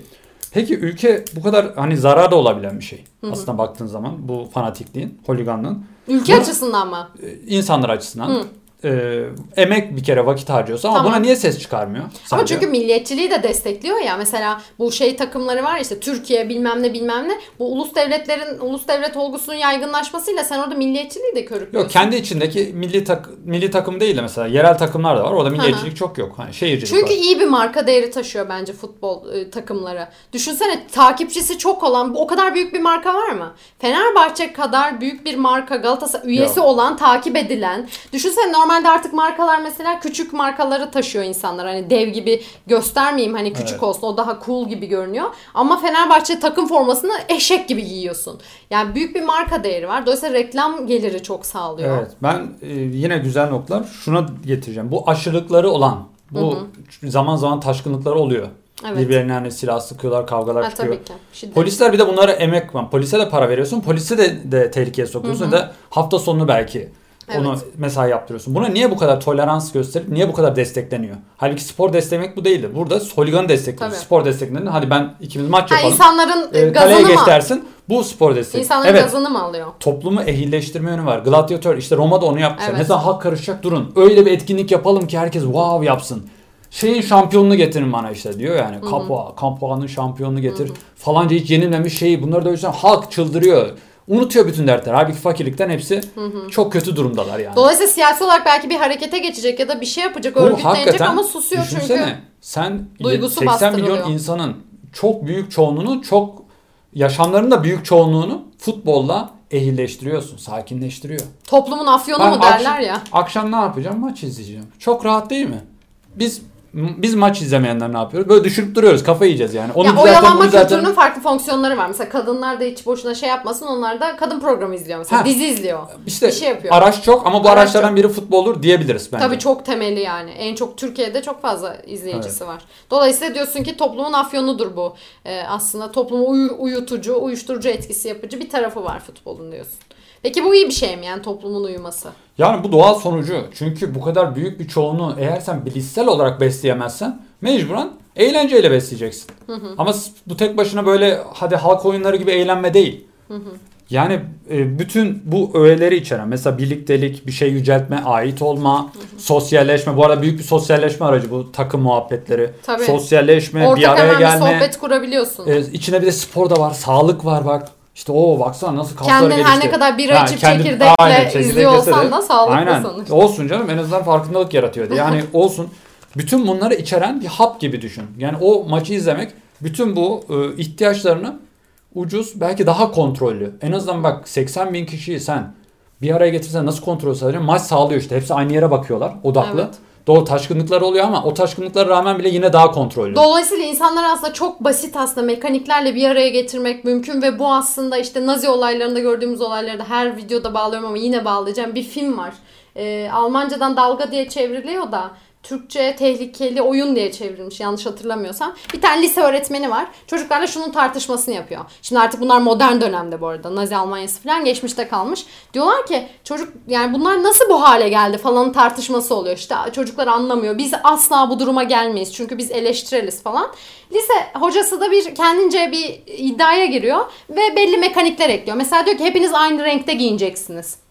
Peki ülke bu kadar hani zarar da olabilen bir şey. Aslında baktığın zaman bu fanatikliğin, holiganlığın Ülke Bunu- açısından mı? e, insanlar açısından Hı. E, emek bir kere vakit harcıyorsa ama Tamam. buna niye ses çıkarmıyor? Ama sence? çünkü milliyetçiliği de destekliyor ya. Mesela bu şey takımları var işte Türkiye bilmem ne bilmem ne. Bu ulus devletlerin ulus devlet olgusunun yaygınlaşmasıyla sen orada milliyetçiliği de körüklüyorsun. Yok kendi içindeki milli tak milli takım değil de mesela yerel takımlar da var. Orada milliyetçilik çok yok. Hani şehircilik Çünkü var. iyi bir marka değeri taşıyor bence futbol e, takımları. Düşünsene takipçisi çok olan o kadar büyük bir marka var mı? Fenerbahçe kadar büyük bir marka Galatasaray üyesi Yok. olan, takip edilen. Düşünsene normalde artık markalar mesela küçük markaları taşıyor insanlar. Hani dev gibi göstermeyeyim hani küçük Evet. olsun o daha cool gibi görünüyor. Ama Fenerbahçe takım formasını eşek gibi giyiyorsun. Yani büyük bir marka değeri var. Dolayısıyla reklam geliri çok sağlıyor. Evet ben e, yine güzel noktalar şuna getireceğim. Bu aşırılıkları olan bu zaman zaman taşkınlıkları oluyor. Evet. Birbirlerine hani silah sıkıyorlar, kavgalar Ha, çıkıyor. tabii ki. Şiddet. Polisler bir de bunlara emek var. Polise de para veriyorsun. Polise de, de tehlikeye sokuyorsun. da hafta sonunu belki onu Evet. mesai yaptırıyorsun. Buna niye bu kadar tolerans gösterip niye bu kadar destekleniyor? Halbuki spor desteklemek bu değildir. Burada holiganı destekliyorsun. Tabii. Spor desteklenir. Hadi ben ikimiz maç Ha, yapalım. insanların Ee, e, kaleye gazını geç mı? dersin. Bu spor destek. İnsanların evet. gazını mı alıyor? Toplumu ehilleştirme yönü var. Gladyatör işte Roma'da onu yapmışlar. Evet. Ne zaman halk karışacak durun. Öyle bir etkinlik yapalım ki herkes wow yapsın. Şeyin şampiyonunu getirin bana işte diyor yani. Capua, Capua'nın şampiyonunu getir. Falanca hiç yenilmemiş şeyi. Bunları da o yüzden halk çıldırıyor. Unutuyor bütün dertler. Halbuki fakirlikten hepsi çok kötü durumdalar yani. Dolayısıyla siyasi olarak belki bir harekete geçecek ya da bir şey yapacak, örgütlenecek ama susuyor düşünsene, çünkü. Sen duygusu 80 milyon insanın çok büyük çoğunluğunu, çok yaşamlarının da büyük çoğunluğunu futbolla ehilleştiriyorsun, sakinleştiriyor. Toplumun afyonu Ben mu derler akşam- ya. Akşam ne yapacağım? Maç izleyeceğim. Çok rahat değil mi? Biz biz maç izlemeyenler ne yapıyoruz? Böyle düşürüp duruyoruz. Kafa yiyeceğiz yani. Onu ya oyalanma düzeltelim. kültürünün farklı fonksiyonları var. Mesela kadınlar da hiç boşuna şey yapmasın. Onlar da kadın programı izliyor mesela. Ha. Dizi izliyor. İşte bir şey yapıyor. araç çok ama bu Araç araçlardan biri futboldur diyebiliriz bence. Tabii çok temeli yani. En çok Türkiye'de çok fazla izleyicisi var. Dolayısıyla diyorsun ki toplumun afyonudur bu. Ee, aslında toplumu uyu- uyutucu, uyuşturucu etkisi yapıcı bir tarafı var futbolun diyorsun. Peki bu iyi bir şey mi yani toplumun uyuması? Yani bu doğal sonucu. Çünkü bu kadar büyük bir çoğunu eğer sen bilişsel olarak besleyemezsen mecburen eğlenceyle besleyeceksin. Ama s- bu tek başına böyle hadi halk oyunları gibi eğlenme değil. Yani e, bütün bu öğeleri içeren mesela birliktelik, bir şey yüceltme, ait olma, sosyalleşme. Bu arada büyük bir sosyalleşme aracı bu takım muhabbetleri. Tabii. Sosyalleşme, bir Ortak araya bir gelme. sohbet kurabiliyorsun. E, içine bir de spor da var, sağlık var bak. İşte o baksana nasıl kasları Kendin her ne kadar bira Ha, içip kendi- çekirdekle aynen, çekirdek izliyor olsan da sağlıklı Aynen. sonuçta. Olsun canım en azından farkındalık yaratıyor. Yani [LAUGHS] olsun. Bütün bunları içeren bir hap gibi düşün. Yani o maçı izlemek bütün bu e, ihtiyaçlarını ucuz belki daha kontrollü. En azından bak 80 bin kişiyi sen bir araya getirsen nasıl kontrol sağlayacaksın? Maç sağlıyor işte. Hepsi aynı yere bakıyorlar. Odaklı. Evet. Doğru taşkınlıklar oluyor ama o taşkınlıklara rağmen bile yine daha kontrollü. Dolayısıyla insanlar aslında çok basit aslında mekaniklerle bir araya getirmek mümkün ve bu aslında işte Nazi olaylarında gördüğümüz olayları da her videoda bağlıyorum ama yine bağlayacağım. Bir film var. Ee, Almancadan dalga diye çevriliyor da Türkçe tehlikeli oyun diye çevrilmiş yanlış hatırlamıyorsam. Bir tane lise öğretmeni var. Çocuklarla şunun tartışmasını yapıyor. Şimdi artık bunlar modern dönemde bu arada. Nazi Almanyası falan geçmişte kalmış. Diyorlar ki çocuk yani bunlar nasıl bu hale geldi falan tartışması oluyor. İşte çocuklar anlamıyor. Biz asla bu duruma gelmeyiz. Çünkü biz eleştireliz falan. Lise hocası da bir kendince bir iddiaya giriyor ve belli mekanikler ekliyor. Mesela diyor ki hepiniz aynı renkte giyineceksiniz.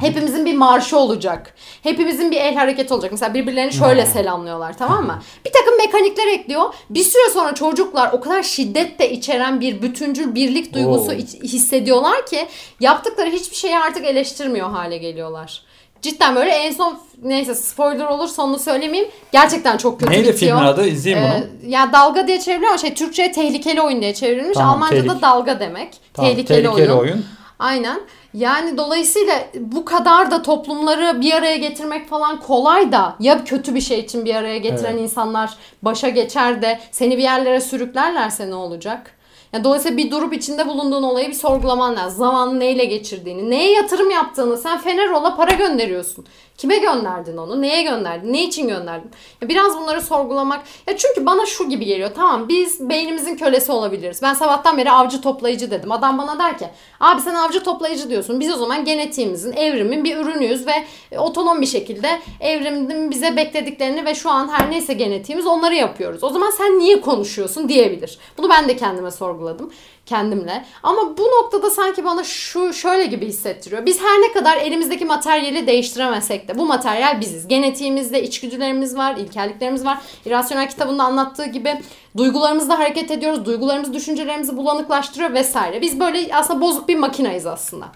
Hepimizin bir marşı olacak. Hepimizin bir el hareketi olacak. Mesela birbirlerini şöyle selamlıyorlar tamam mı? Bir takım mekanikler ekliyor. Bir süre sonra çocuklar o kadar şiddet de içeren bir bütüncül birlik duygusu Oo. hissediyorlar ki yaptıkları hiçbir şeyi artık eleştirmiyor hale geliyorlar. Cidden böyle en son neyse spoiler olur sonunu söylemeyeyim. Gerçekten çok kötü Neydi bitiyor. filmin adı? İzleyeyim bunu. Ee, ya dalga diye çevriliyor ama şey Türkçe'ye tehlikeli oyun diye çevrilmiş. Tamam, Almanca'da tehlik- dalga demek. Tamam, tehlikeli, oyun. oyun. Aynen. Yani dolayısıyla bu kadar da toplumları bir araya getirmek falan kolay da ya kötü bir şey için bir araya getiren Evet. insanlar başa geçer de seni bir yerlere sürüklerlerse ne olacak? Yani dolayısıyla bir durup içinde bulunduğun olayı bir sorgulaman lazım. Zamanı neyle geçirdiğini, neye yatırım yaptığını. Sen Fenerol'a para gönderiyorsun. Kime gönderdin onu? Neye gönderdin? Ne için gönderdin? Ya biraz bunları sorgulamak. Ya çünkü bana şu gibi geliyor. Tamam biz beynimizin kölesi olabiliriz. Ben sabahtan beri avcı toplayıcı dedim. Adam bana der ki abi sen avcı toplayıcı diyorsun. Biz o zaman genetiğimizin, evrimin bir ürünüyüz ve otonom bir şekilde evrimin bize beklediklerini ve şu an her neyse genetiğimiz onları yapıyoruz. O zaman sen niye konuşuyorsun diyebilir. Bunu ben de kendime sorguladım kendimle. Ama bu noktada sanki bana şu şöyle gibi hissettiriyor. Biz her ne kadar elimizdeki materyali değiştiremesek de bu materyal biziz. Genetiğimizde içgüdülerimiz var, ilkelliklerimiz var. İrrasyonel kitabında anlattığı gibi duygularımızla hareket ediyoruz. Duygularımız düşüncelerimizi bulanıklaştırıyor vesaire. Biz böyle aslında bozuk bir makinayız aslında.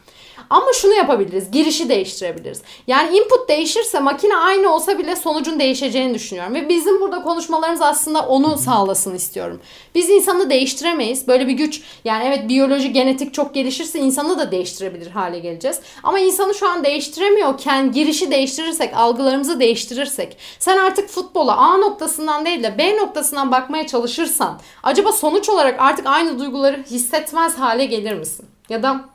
Ama şunu yapabiliriz. Girişi değiştirebiliriz. Yani input değişirse makine aynı olsa bile sonucun değişeceğini düşünüyorum. Ve bizim burada konuşmalarımız aslında onu sağlasın istiyorum. Biz insanı değiştiremeyiz. Böyle bir güç yani evet biyoloji genetik çok gelişirse insanı da değiştirebilir hale geleceğiz. Ama insanı şu an değiştiremiyorken girişi değiştirirsek, algılarımızı değiştirirsek sen artık futbola A noktasından değil de B noktasından bakmaya çalışırsan acaba sonuç olarak artık aynı duyguları hissetmez hale gelir misin? Ya da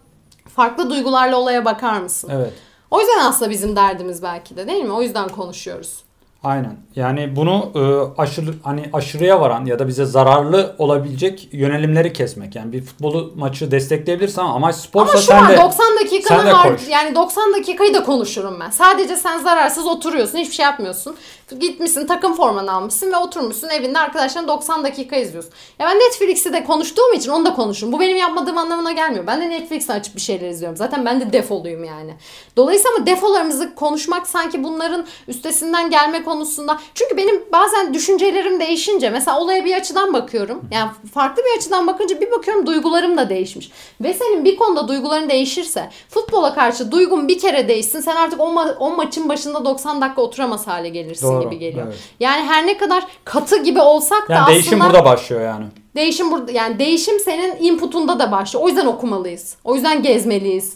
farklı duygularla olaya bakar mısın? Evet. O yüzden aslında bizim derdimiz belki de değil mi? O yüzden konuşuyoruz. Aynen. Yani bunu e, aşırı hani aşırıya varan ya da bize zararlı olabilecek yönelimleri kesmek. Yani bir futbolu maçı destekleyebilirsin ama amaç sporsa Ama şu sen an de 90 dakikanı sen de har- koş. yani 90 dakikayı da konuşurum ben. Sadece sen zararsız oturuyorsun, hiçbir şey yapmıyorsun. Gitmişsin, takım formanı almışsın ve oturmuşsun evinde arkadaşların 90 dakika izliyorsun. Ya ben Netflix'i de konuştuğum için onu da konuşurum. Bu benim yapmadığım anlamına gelmiyor. Ben de Netflix'ten açıp bir şeyler izliyorum. Zaten ben de defoluyum yani. Dolayısıyla ama defolarımızı konuşmak sanki bunların üstesinden gelme konusunda. Çünkü benim bazen düşüncelerim değişince mesela olaya bir açıdan bakıyorum. Yani farklı bir açıdan bakınca bir bakıyorum duygularım da değişmiş. Ve senin bir konuda duyguların değişirse futbola karşı duygun bir kere değişsin sen artık o, ma- o maçın başında 90 dakika oturamaz hale gelirsin Doğru, gibi geliyor. evet. Yani her ne kadar katı gibi olsak da yani aslında değişim burada başlıyor yani. Değişim burada yani değişim senin inputunda da başlıyor. O yüzden okumalıyız. O yüzden gezmeliyiz.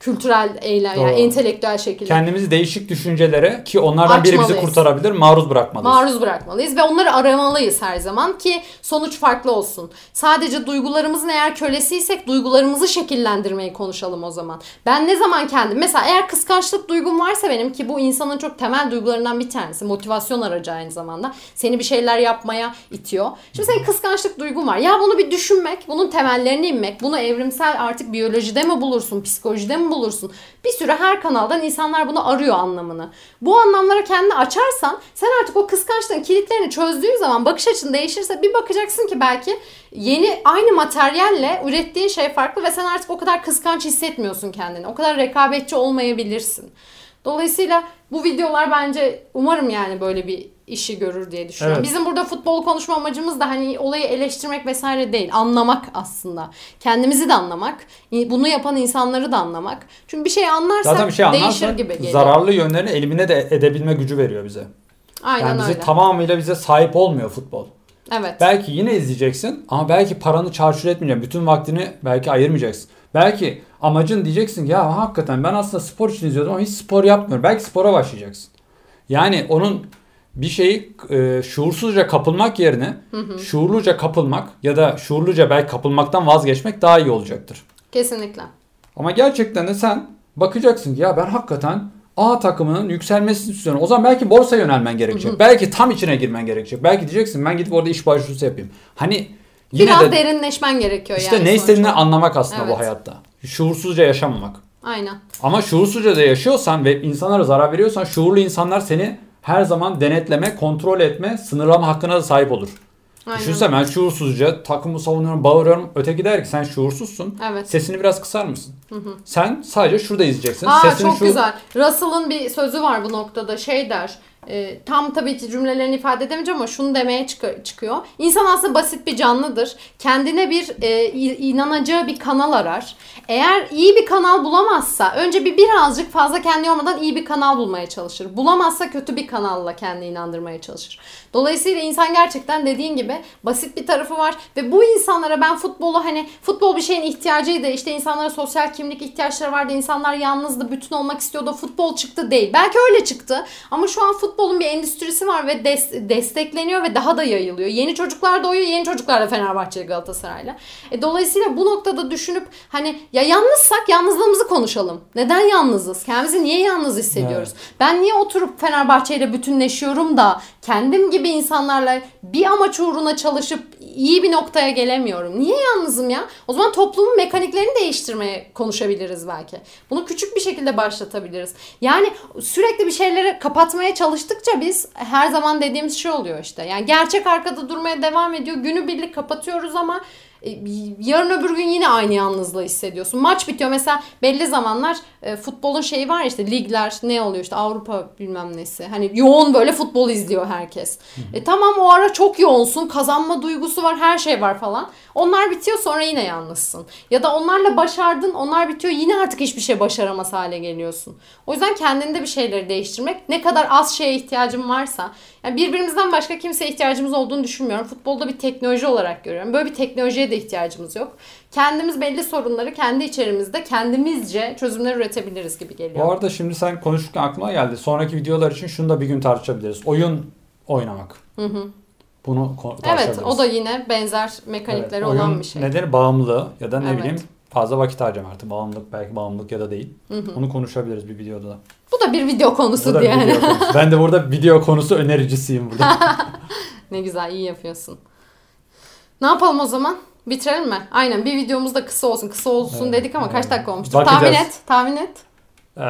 Kültürel eylem yani Doğru. entelektüel şekilde. Kendimizi değişik düşüncelere ki onlardan biri bizi Açmalıyız. kurtarabilir maruz bırakmalıyız. Maruz bırakmalıyız ve onları aramalıyız her zaman ki sonuç farklı olsun. Sadece duygularımızın eğer kölesiysek duygularımızı şekillendirmeyi konuşalım o zaman. Ben ne zaman kendim mesela eğer kıskançlık duygum varsa benim ki bu insanın çok temel duygularından bir tanesi. Motivasyon aracı aynı zamanda. Seni bir şeyler yapmaya itiyor. Şimdi senin kıskançlık duygun var. Ya bunu bir düşünmek, bunun temellerine inmek, bunu evrimsel artık biyolojide mi bulursun, psikolojide mi bulursun? Bir sürü her kanaldan insanlar bunu arıyor anlamını. Bu anlamlara kendini açarsan sen artık o kıskançlığın kilitlerini çözdüğün zaman bakış açın değişirse bir bakacaksın ki belki yeni aynı materyalle ürettiğin şey farklı ve sen artık o kadar kıskanç hissetmiyorsun kendini. O kadar rekabetçi olmayabilirsin. Dolayısıyla bu videolar bence umarım yani böyle bir işi görür diye düşünüyorum. Evet. Bizim burada futbol konuşma amacımız da hani olayı eleştirmek vesaire değil. Anlamak aslında. Kendimizi de anlamak. Bunu yapan insanları da anlamak. Çünkü bir şey anlarsak Zaten bir şey değişir gibi geliyor. zararlı yönlerini elimine de edebilme gücü veriyor bize. Aynen yani bizi öyle. tamamıyla bize sahip olmuyor futbol. Evet. Belki yine izleyeceksin ama belki paranı çarçur etmeyeceksin. Bütün vaktini belki ayırmayacaksın. Belki amacın diyeceksin ki ya hakikaten ben aslında spor için izliyordum ama hiç spor yapmıyorum. Belki spora başlayacaksın. Yani onun bir şeyi e, şuursuzca kapılmak yerine şuurluca kapılmak ya da şuurluca belki kapılmaktan vazgeçmek daha iyi olacaktır. Kesinlikle. Ama gerçekten de sen bakacaksın ki ya ben hakikaten A takımının yükselmesini istiyorum. O zaman belki borsa yönelmen gerekecek. belki tam içine girmen gerekecek. Belki diyeceksin ben gidip orada iş başvurusu yapayım. Hani yine Biraz de derinleşmen gerekiyor işte yani. ne istediğini sonuçta. anlamak aslında Evet. bu hayatta. Şuursuzca yaşamamak. Aynen. Ama şuursuzca da yaşıyorsan ve insanlara zarar veriyorsan şuurlu insanlar seni her zaman denetleme, kontrol etme, sınırlama hakkına da sahip olur. Aynen. Düşünsene ben şuursuzca takımı savunuyorum, bağırıyorum. Öteki der ki sen şuursuzsun. Evet. Sesini biraz kısar mısın? Sen sadece şurada izleyeceksin. Aa Sesini çok şu... güzel. Russell'ın bir sözü var bu noktada. Şey der. E, tam tabii ki cümlelerini ifade edemeyeceğim ama şunu demeye çık- çıkıyor. İnsan aslında basit bir canlıdır. Kendine bir e, inanacağı bir kanal arar. Eğer iyi bir kanal bulamazsa önce bir birazcık fazla kendi yormadan iyi bir kanal bulmaya çalışır. Bulamazsa kötü bir kanalla kendini inandırmaya çalışır. Dolayısıyla insan gerçekten dediğin gibi basit bir tarafı var ve bu insanlara ben futbolu hani futbol bir şeyin ihtiyacıydı. İşte insanlara sosyal kimlik ihtiyaçları vardı. İnsanlar yalnızdı, bütün olmak istiyordu. Futbol çıktı değil. Belki öyle çıktı ama şu an futbolun bir endüstrisi var ve des- destekleniyor ve daha da yayılıyor. Yeni çocuklar doğuyor. Yeni çocuklar da Fenerbahçeli Galatasaray'la. E, dolayısıyla bu noktada düşünüp hani ya yalnızsak yalnızlığımızı konuşalım. Neden yalnızız? Kendimizi niye yalnız hissediyoruz? Ben niye oturup Fenerbahçe ile bütünleşiyorum da kendim gibi insanlarla bir amaç uğruna çalışıp iyi bir noktaya gelemiyorum? Niye yalnızım ya? O zaman toplumun mekaniklerini değiştirmeye konuşabiliriz belki. Bunu küçük bir şekilde başlatabiliriz. Yani sürekli bir şeyleri kapatmaya çalıştıkça biz her zaman dediğimiz şey oluyor işte. Yani gerçek arkada durmaya devam ediyor. Günübirlik kapatıyoruz ama yarın öbür gün yine aynı yalnızlığı hissediyorsun. Maç bitiyor mesela belli zamanlar e, futbolun şeyi var ya işte ligler ne oluyor işte Avrupa bilmem nesi. Hani yoğun böyle futbol izliyor herkes. E tamam o ara çok yoğunsun. Kazanma duygusu var, her şey var falan. Onlar bitiyor sonra yine yalnızsın. Ya da onlarla başardın, onlar bitiyor yine artık hiçbir şey başaramaz hale geliyorsun. O yüzden kendinde bir şeyleri değiştirmek ne kadar az şeye ihtiyacın varsa yani birbirimizden başka kimseye ihtiyacımız olduğunu düşünmüyorum. Futbolda bir teknoloji olarak görüyorum. Böyle bir teknolojiye de ihtiyacımız yok. Kendimiz belli sorunları kendi içerimizde kendimizce çözümler üretebiliriz gibi geliyor. Bu arada şimdi sen konuşurken aklıma geldi. Sonraki videolar için şunu da bir gün tartışabiliriz. Oyun oynamak. Bunu ko- Evet tartışabiliriz. o da yine benzer mekanikleri Evet, olan bir şey. Nedeni bağımlılığı ya da ne Evet. bileyim fazla vakit harcama artık. Bağımlılık belki bağımlılık ya da değil. Onu konuşabiliriz bir videoda da. Bu da bir video konusu bir yani. video konusu. Ben de burada video konusu önericisiyim burada. [LAUGHS] ne güzel iyi yapıyorsun. Ne yapalım o zaman? Bitirelim mi? Aynen bir videomuz da kısa olsun. Kısa olsun Evet, dedik ama kaç evet. dakika olmuştur? Bakacağız. Tahmin et. Tahmin et. Ee,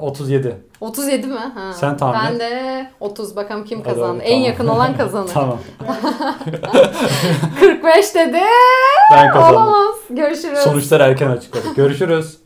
37. 37 mi? Ha. Sen tahmin Ben et. de 30. Bakalım kim Hadi kazandı. hadi, en tamam. yakın olan kazanır. [LAUGHS] tamam. [LAUGHS] 45 dedi. Ben kazandım. Olamaz. Görüşürüz. Sonuçlar erken açıkladık. Görüşürüz.